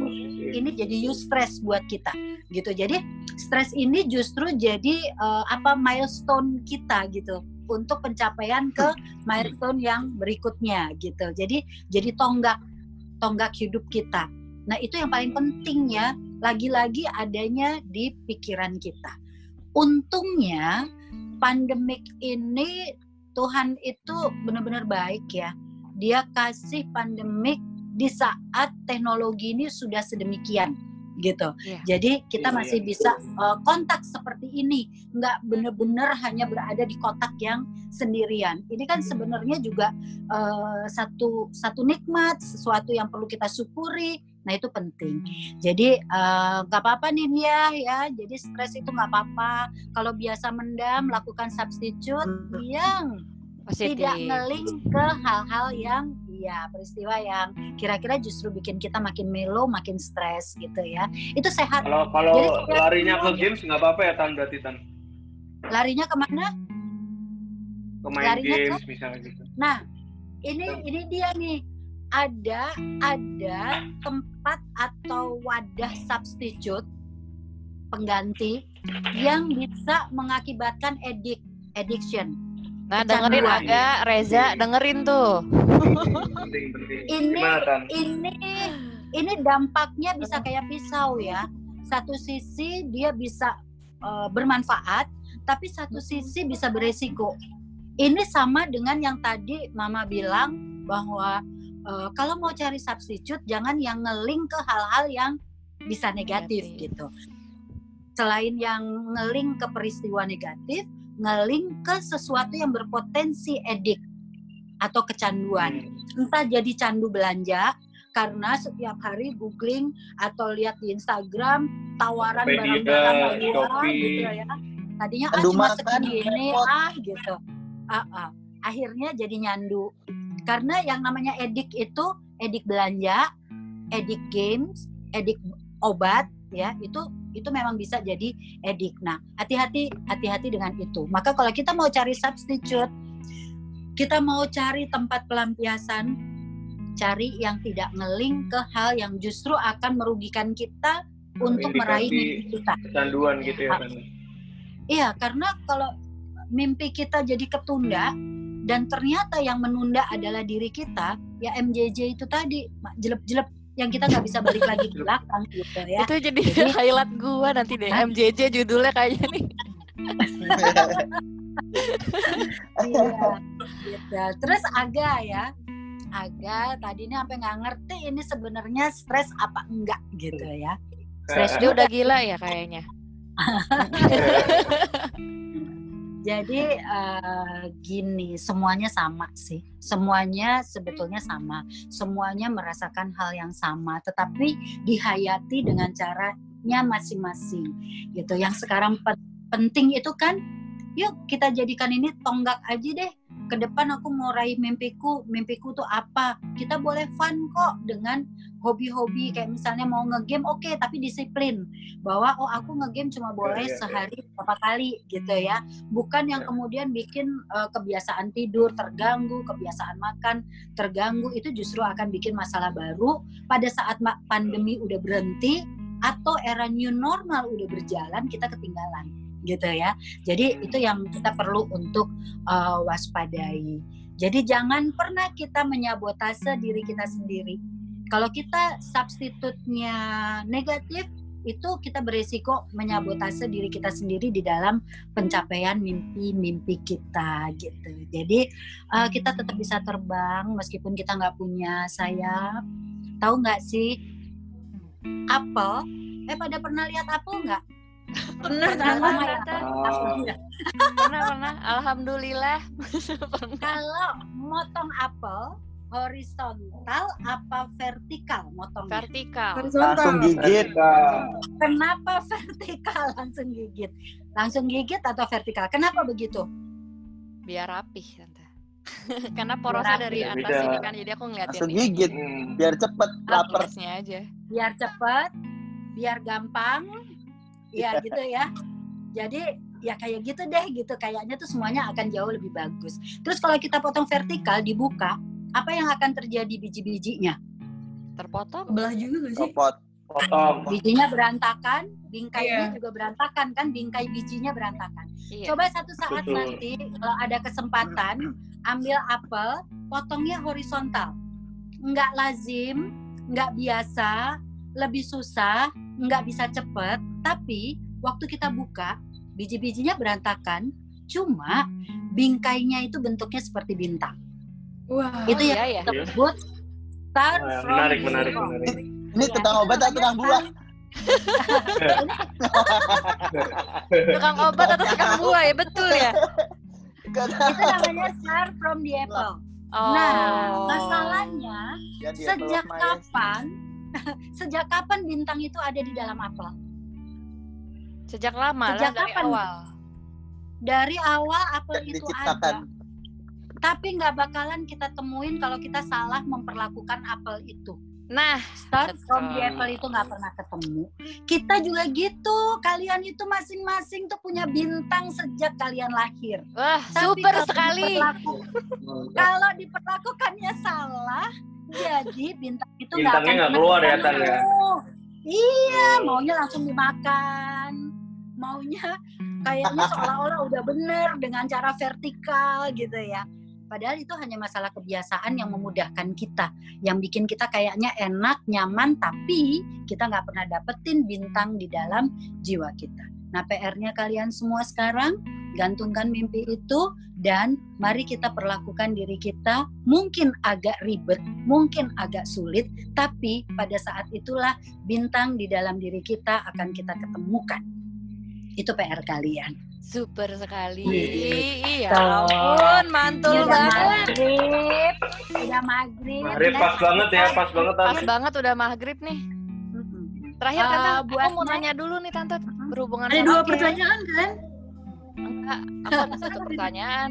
ini jadi eustress buat kita gitu. Jadi stres ini justru jadi eh, apa milestone kita gitu untuk pencapaian ke milestone yang berikutnya gitu. Jadi jadi tonggak tonggak hidup kita. Nah itu yang paling penting ya lagi-lagi adanya di pikiran kita. Untungnya pandemik ini Tuhan itu benar-benar baik ya. Dia kasih pandemik di saat teknologi ini sudah sedemikian gitu. Iya. Jadi kita Iya, masih iya. bisa uh, kontak seperti ini, nggak benar-benar hanya berada di kotak yang sendirian. Ini kan sebenarnya juga uh, satu satu nikmat, sesuatu yang perlu kita syukuri. Nah itu penting. Jadi uh, nggak apa-apa nih ya, ya. Jadi stres itu nggak apa-apa. Kalau biasa mendam, lakukan substitute yang Positif. tidak ngeling ke hal-hal yang ya peristiwa yang kira-kira justru bikin kita makin melo, makin stres gitu ya. Itu sehat. Kalau kalau Jadi larinya ke games nggak apa-apa ya Tan berarti Tan. Larinya ke mana? Ke main Larinya ke- games misalnya gitu. Nah, ini ini dia nih. Ada ada tempat atau wadah substitute pengganti yang bisa mengakibatkan edik addiction. Nah, dengerin agak Reza, dengerin tuh. Penting penting. Ini Gimana ini ini dampaknya bisa kayak pisau ya. Satu sisi dia bisa eh, bermanfaat, tapi satu sisi bisa beresiko. Ini sama dengan yang tadi Mama bilang bahwa eh, kalau mau cari substitute jangan yang ngeling ke hal-hal yang bisa negatif Negatif. gitu. Selain yang ngeling ke peristiwa negatif, ngeling ke sesuatu yang berpotensi edik atau kecanduan entah jadi candu belanja karena setiap hari googling atau lihat di Instagram tawaran barang-barang gitu ya. Tadinya ah cuma makan, segini ah gitu. Ah, ah. Akhirnya jadi nyandu. Karena yang namanya edik itu edik belanja, edik games, edik obat ya, itu itu memang bisa jadi edik. Nah, hati-hati hati-hati dengan itu. Maka kalau kita mau cari substitute kita mau cari tempat pelampiasan, cari yang tidak ngeling ke hal yang justru akan merugikan kita untuk meraih mimpi kita. Kecanduan gitu ya Tan. Iya, karena kalau mimpi kita jadi ketunda dan ternyata yang menunda adalah diri kita, ya MJJ itu tadi jelek-jelek yang kita nggak bisa balik lagi ke belakang gitu ya. Itu jadi Jadi- highlight gua nanti deh. MJJ judulnya kayaknya nih. Iya, gitu. Terus Aga ya, Aga tadi ini sampai nggak ngerti ini sebenarnya stres apa enggak gitu ya. Stres Dia udah gila ya kayaknya. Jadi eh, gini, semuanya sama sih. Semuanya sebetulnya sama. Semuanya merasakan hal yang sama, tetapi dihayati dengan caranya masing-masing. Gitu. Yang sekarang pe- penting itu kan, yuk kita jadikan ini tonggak aja deh. Ke depan aku mau raih mimpiku, mimpiku tuh apa? Kita boleh fun kok dengan hobi-hobi kayak misalnya mau ngegame oke tapi disiplin. Bahwa oh aku ngegame cuma boleh iya, iya. sehari berapa kali gitu ya. Bukan yang kemudian bikin eh, kebiasaan tidur terganggu, kebiasaan makan terganggu itu justru akan bikin masalah baru pada saat pandemi udah berhenti atau era new normal udah berjalan kita ketinggalan gitu ya. Jadi itu yang kita perlu untuk eh, waspadai. Jadi jangan pernah kita menyabotase diri kita sendiri. Kalau kita substitutnya negatif itu kita beresiko menyabotase diri kita sendiri di dalam pencapaian mimpi-mimpi kita gitu. Jadi uh, kita tetap bisa terbang meskipun kita nggak punya sayap. Tahu nggak sih apel? Eh pada pernah lihat apel nggak? Pernah Pernah. Apelnya. Pernah pernah. Alhamdulillah. pernah. Kalau motong apel horizontal apa vertikal motongnya? Vertikal. Langsung gigit. Kenapa vertikal langsung gigit? Langsung gigit atau vertikal? Kenapa begitu? Biar rapih tante. Karena porosnya dari atas Beda. ini kan jadi aku ngeliatin Langsung gigit. Biar cepet lapar. Atlasnya aja. Biar cepet, biar gampang, ya gitu ya. Jadi ya kayak gitu deh gitu. Kayaknya tuh semuanya akan jauh lebih bagus. Terus kalau kita potong vertikal dibuka, apa yang akan terjadi biji-bijinya? Terpotong. Belah juga gak sih? Copot. Potong. Bijinya berantakan, bingkainya Iya. juga berantakan kan, bingkai bijinya berantakan. Iya. Coba satu saat Betul. nanti kalau ada kesempatan ambil apel, potongnya horizontal. Nggak lazim, nggak biasa, lebih susah, nggak bisa cepet. Tapi waktu kita buka, biji-bijinya berantakan. Cuma bingkainya itu bentuknya seperti bintang. Wah. itu iya, yang ya. kita sebut start Wah, from menarik, zero. menarik, menarik. Ini Iya, tukang itu obat atau tukang buah? Tukang obat atau tukang buah ya betul ya. Itu namanya start from the apple. Oh. Nah, masalahnya Ya, sejak Mayas. kapan sejak kapan bintang itu ada di dalam apel? Sejak lama Sejak lah dari kapan? awal. Dari awal apel Dan itu diciptakan. ada. Tapi nggak bakalan kita temuin kalau kita salah memperlakukan apel itu. Nah, Start from the Betul. apple itu nggak pernah ketemu. Kita juga gitu. Kalian itu masing-masing tuh punya bintang sejak kalian lahir. wah Tapi super kalau sekali. diperlaku- kalau diperlakukannya salah, jadi bintang itu nggak Bintangnya akan nggak pernah keluar ya. Tan, ya? Iya, maunya langsung dimakan. Maunya kayaknya seolah-olah udah bener dengan cara vertikal gitu ya. Padahal itu hanya masalah kebiasaan yang memudahkan kita, yang bikin kita kayaknya enak, nyaman, tapi kita nggak pernah dapetin bintang di dalam jiwa kita. Nah, PR-nya kalian semua sekarang gantungkan mimpi itu dan mari kita perlakukan diri kita mungkin agak ribet, mungkin agak sulit, tapi pada saat itulah bintang di dalam diri kita akan kita ketemukan. Itu PR kalian. Super sekali. Iya ampun, mantul udah banget. maghrib, udah maghrib. Maghrib pas banget ya, pas banget Pas Tan. banget udah maghrib nih. Terakhir Eh, tante, buat aku mau nanya dulu nih tante berhubungan Ada sama dua pertanyaan kan? Enggak, aku ada satu pertanyaan.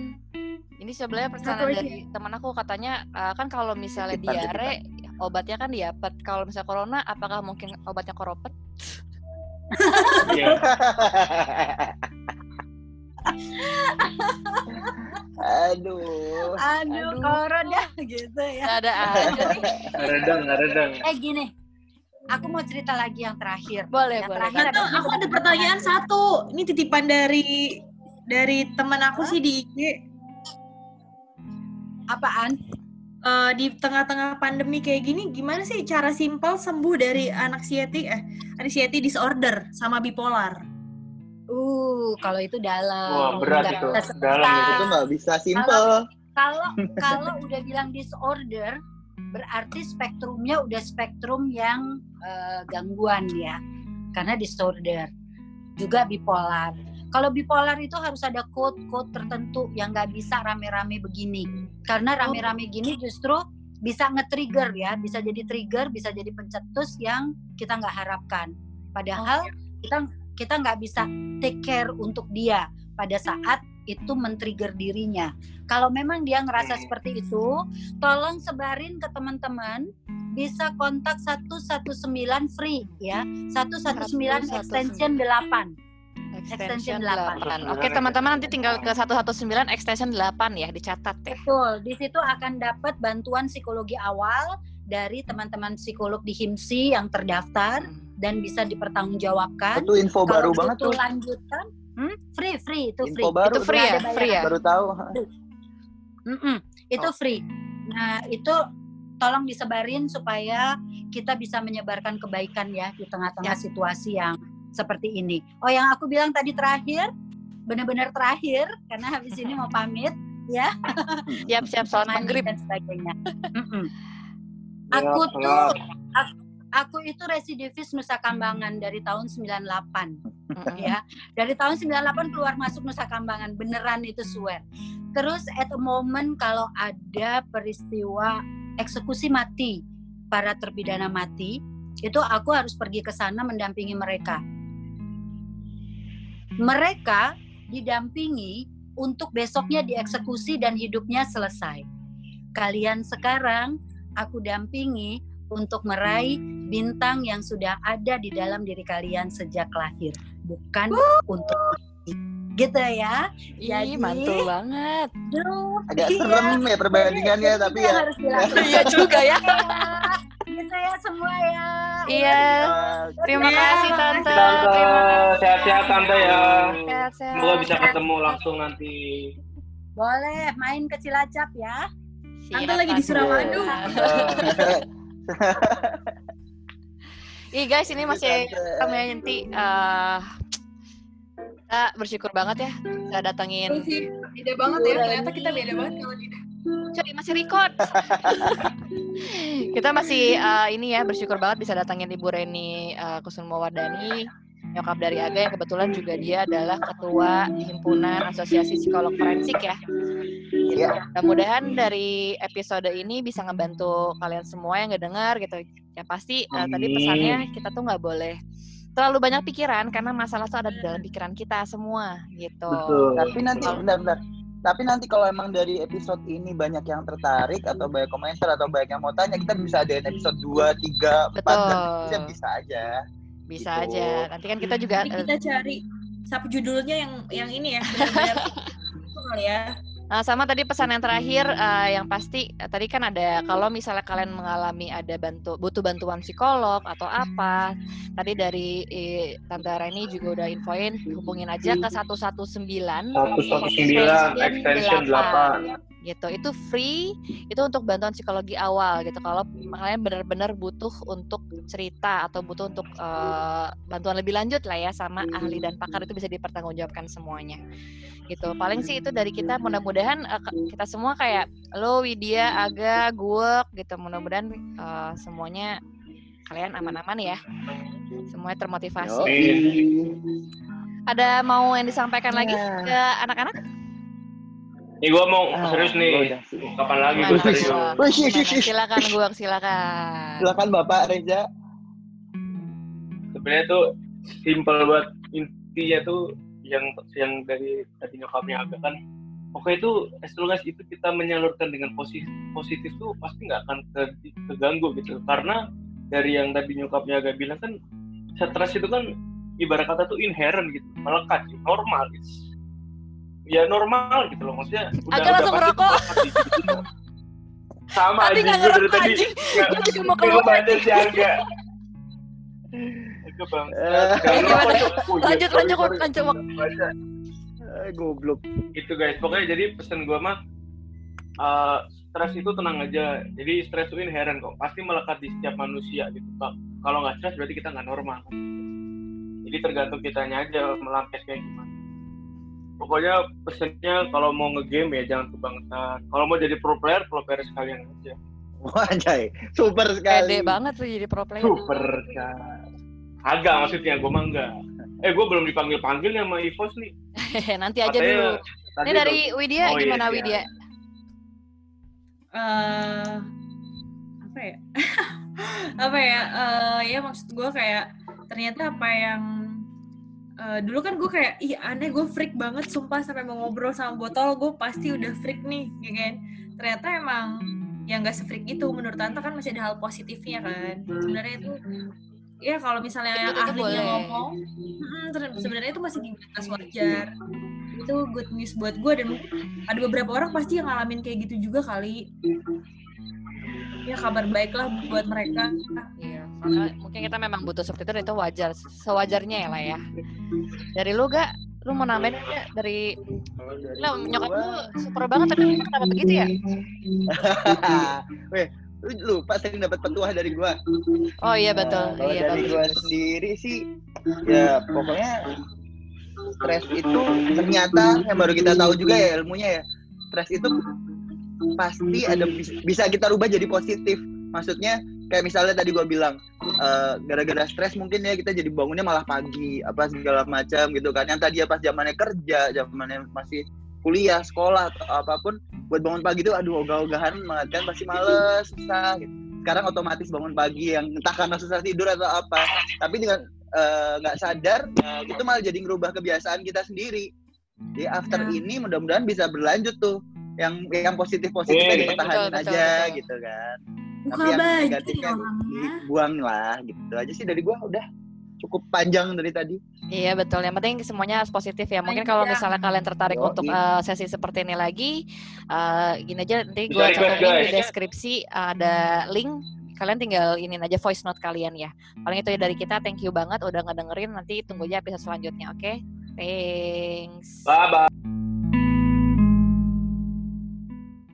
Ini sebenarnya pertanyaan Satu dari teman aku katanya eh, kan kalau misalnya diare obatnya kan diapet. Kalau misalnya corona apakah mungkin obatnya koropet? Iya. Aduh. Aduh, Aduh. corona gitu ya. Gak ada aja nih. Redang, redang. Eh gini, aku mau cerita lagi yang terakhir. Boleh, Yang boleh. terakhir ada- aku ada pertanyaan satu. Ini titipan dari dari teman aku sih di IG. Apaan? Eh, di tengah-tengah pandemi kayak gini, gimana sih cara simpel sembuh dari anxiety eh anxiety disorder sama bipolar? Uh, kalau itu dalam. Wah, berat Nggak itu. bisa Dalam sebentar. itu. Nggak bisa simple. Kalau kalau udah bilang disorder, berarti spektrumnya udah spektrum yang eh, gangguan ya. Karena disorder. Juga bipolar. Kalau bipolar itu harus ada code-code tertentu yang nggak bisa rame-rame begini. Karena rame-rame gini justru bisa nge-trigger ya, bisa jadi trigger, bisa jadi pencetus yang kita nggak harapkan. Padahal kita kita nggak bisa take care untuk dia pada saat itu men-trigger dirinya. Kalau memang dia ngerasa seperti itu, tolong sebarin ke teman-teman bisa kontak 119 free ya. 119 extension 8. Extension Extension 8. 8. Oke, teman-teman nanti tinggal ke 119 extension 8 ya, dicatat ya. Betul, di situ akan dapat bantuan psikologi awal dari teman-teman psikolog di HIMSI yang terdaftar dan bisa dipertanggungjawabkan. Itu info baru Kalau banget butuh tuh. lanjutan, hmm, free, free itu free. Info baru Itu free ya, free ya. Baru tahu. Mm-mm, itu free. Nah, itu tolong disebarin supaya kita bisa menyebarkan kebaikan ya di tengah-tengah Ya. situasi yang seperti ini. Oh, yang aku bilang tadi terakhir, benar-benar terakhir karena habis ini mau pamit ya. Siap-siap sholat mandi maghrib. dan sebagainya. Ya, Aku tuh aku, aku itu residivis Nusa Kambangan dari tahun 98 Mm-mm. ya. Dari tahun 98 keluar masuk Nusa Kambangan, beneran itu swear. Terus at a moment kalau ada peristiwa eksekusi mati para terpidana mati itu aku harus pergi ke sana mendampingi mereka mereka didampingi untuk besoknya dieksekusi dan hidupnya selesai kalian sekarang aku dampingi untuk meraih bintang yang sudah ada di dalam diri kalian sejak lahir, bukan untuk gitu ya. Ih, mantul banget. Duh, Agak iya. serem ya perbandingannya Itu tapi ya. harus. Iya juga ya. Gitu ya semua ya. Iya. Terima Iya. kasih tante. Tante, Terima kasih. sehat-sehat tante ya. Sehat-sehat. Semoga bisa ketemu langsung nanti. Boleh main ke Cilacap ya. Siap, Tante lagi di Suramadu. Ih guys, ini masih kami nanti eh kita bersyukur banget ya bisa datengin sih beda banget ya. Ternyata kita beda banget kalau di Cuy, masih record. kita masih eh, ini ya bersyukur banget bisa datangin Ibu Reni uh, Kusumawardani, nyokap dari Aga yang kebetulan juga dia adalah ketua himpunan Asosiasi Psikolog Forensik ya. Gitu. Iya. Mudah-mudahan dari episode ini bisa ngebantu kalian semua yang ngedengar gitu. Ya pasti eh, tadi pesannya kita tuh nggak boleh terlalu banyak pikiran karena masalah tuh ada di dalam pikiran kita semua gitu. Betul. Tapi nanti bentar bentar. Tapi nanti kalau emang dari episode ini banyak yang tertarik atau banyak komentar atau banyak yang mau tanya, kita bisa adain episode 2, 3, 4 dan bisa bisa aja. Bisa Gitu. aja. Nanti kan kita juga eh, kita cari sub judulnya yang yang ini ya ya. Nah, sama tadi pesan yang terakhir eh, yang pasti eh, tadi kan ada kalau misalnya kalian mengalami ada bantu butuh bantuan psikolog atau apa. Tadi dari eh, Tante Reni juga udah infoin hubungin aja ke 119 119 extension 8. gitu. Itu free, itu untuk bantuan psikologi awal gitu. Kalau kalian benar-benar butuh untuk cerita atau butuh untuk eh, bantuan lebih lanjut lah ya sama ahli dan pakar itu bisa dipertanggungjawabkan semuanya. Gitu. Paling sih itu dari kita mudah-mudahan ke- kita semua kayak lo Widya, Aga, gue gitu. Mudah-mudahan eh, semuanya kalian aman-aman ya. Semuanya termotivasi. Amin. Ada mau yang disampaikan lagi Ya. ke anak-anak? Nih gue mau Ah, serius nih. Kapan lagi gue serius? Silakan gue, silakan. Silakan Bapak Reza. Sebenarnya tuh simple buat intinya tuh yang yang dari tadi nyokapnya agak kan oke itu as long as itu kita menyalurkan dengan positif positif tuh pasti nggak akan ke- keganggu gitu karena dari yang tadi nyokapnya agak bilang kan stres itu kan ibarat kata tuh inherent gitu melekat gitu, normal it's, ya normal gitu loh maksudnya Agak langsung merokok. diri kita. sama Tadi aja gue dari tadi nggak- mau keluar. baca si Angga. Itu bang. Eh? Lanjut, lanjut, lanjut, Wak. Baca. Eh, goblok. Itu guys. Pokoknya jadi pesan gue mah eh, stres itu tenang aja. Jadi stres itu inherent kok. Pasti melekat di setiap manusia gitu. Kak. Kalau nggak stres berarti kita nggak normal. Jadi tergantung kitanya aja melampias kayak gimana. Pokoknya pesannya kalau mau ngegame ya jangan kebangetan. Kalau mau jadi pro player, pro player sekalian aja. Wah, anjay. Super Pede sekali. banget tuh jadi pro player. Super kan. Agak maksudnya gue mah enggak. Eh gue belum dipanggil panggil sama Ivos nih. Nanti aja Katanya dulu. Ini dari Widya Oh, iya, gimana siap. Widya? eh apa ya apa ya eh ya maksud gue kayak ternyata apa yang eh, dulu kan gue kayak ih aneh gue freak banget sumpah sampai mau ngobrol sama botol gue pasti udah freak nih ya kan ternyata emang yang gak se-freak itu menurut tante kan masih ada hal positifnya kan sebenarnya itu ya kalau misalnya yang Itu- ahlinya boleh. ngomong mm, ter- sebenarnya itu masih di batas wajar itu good news buat gue dan mungkin ada beberapa orang pasti yang ngalamin kayak gitu juga kali ya kabar baik lah buat mereka Iya, karena mungkin kita memang butuh seperti itu dan itu wajar, sewajarnya ya lah ya. Dari lu gak? Lu mau nambahin aja dari Lah, nyokap lu super banget tapi kenapa begitu ya? Weh, lu lupa sering dapat petuah dari gua. Oh iya betul, Nah, kalau iya dari bagus. gua sendiri sih ya pokoknya stres itu ternyata yang baru kita tahu juga ya ilmunya ya. Stres itu pasti ada bis- bisa kita rubah jadi positif. Maksudnya kayak misalnya tadi gua bilang eh, gara-gara stres mungkin ya kita jadi bangunnya malah pagi apa segala macam gitu kan. Yang tadi ya pas zamannya kerja, zamannya masih kuliah, sekolah atau apa pun buat bangun pagi tuh aduh ogah-ogahan banget kan pasti males susah gitu sekarang otomatis bangun pagi yang entah karena susah tidur atau apa tapi dengan eh, nggak sadar itu malah jadi ngerubah kebiasaan kita sendiri jadi after Nah. ini mudah-mudahan bisa berlanjut tuh yang yang positif positifnya Iya, dipertahankan betul, betul, aja betul. gitu kan Buka tapi yang ya negatifnya orangnya. dibuang lah gitu aja sih dari gua udah cukup panjang dari tadi Iya betul. Yang penting semuanya harus positif ya. Mungkin kalau misalnya kalian tertarik Yoi. untuk eh, sesi seperti ini lagi, eh, gini aja nanti gue cantumin di deskripsi ada link. Kalian tinggal ini aja voice note kalian ya. Paling itu ya dari kita. Thank you banget udah ngedengerin. Nanti tunggu aja episode selanjutnya. Oke? Thanks. Bye bye.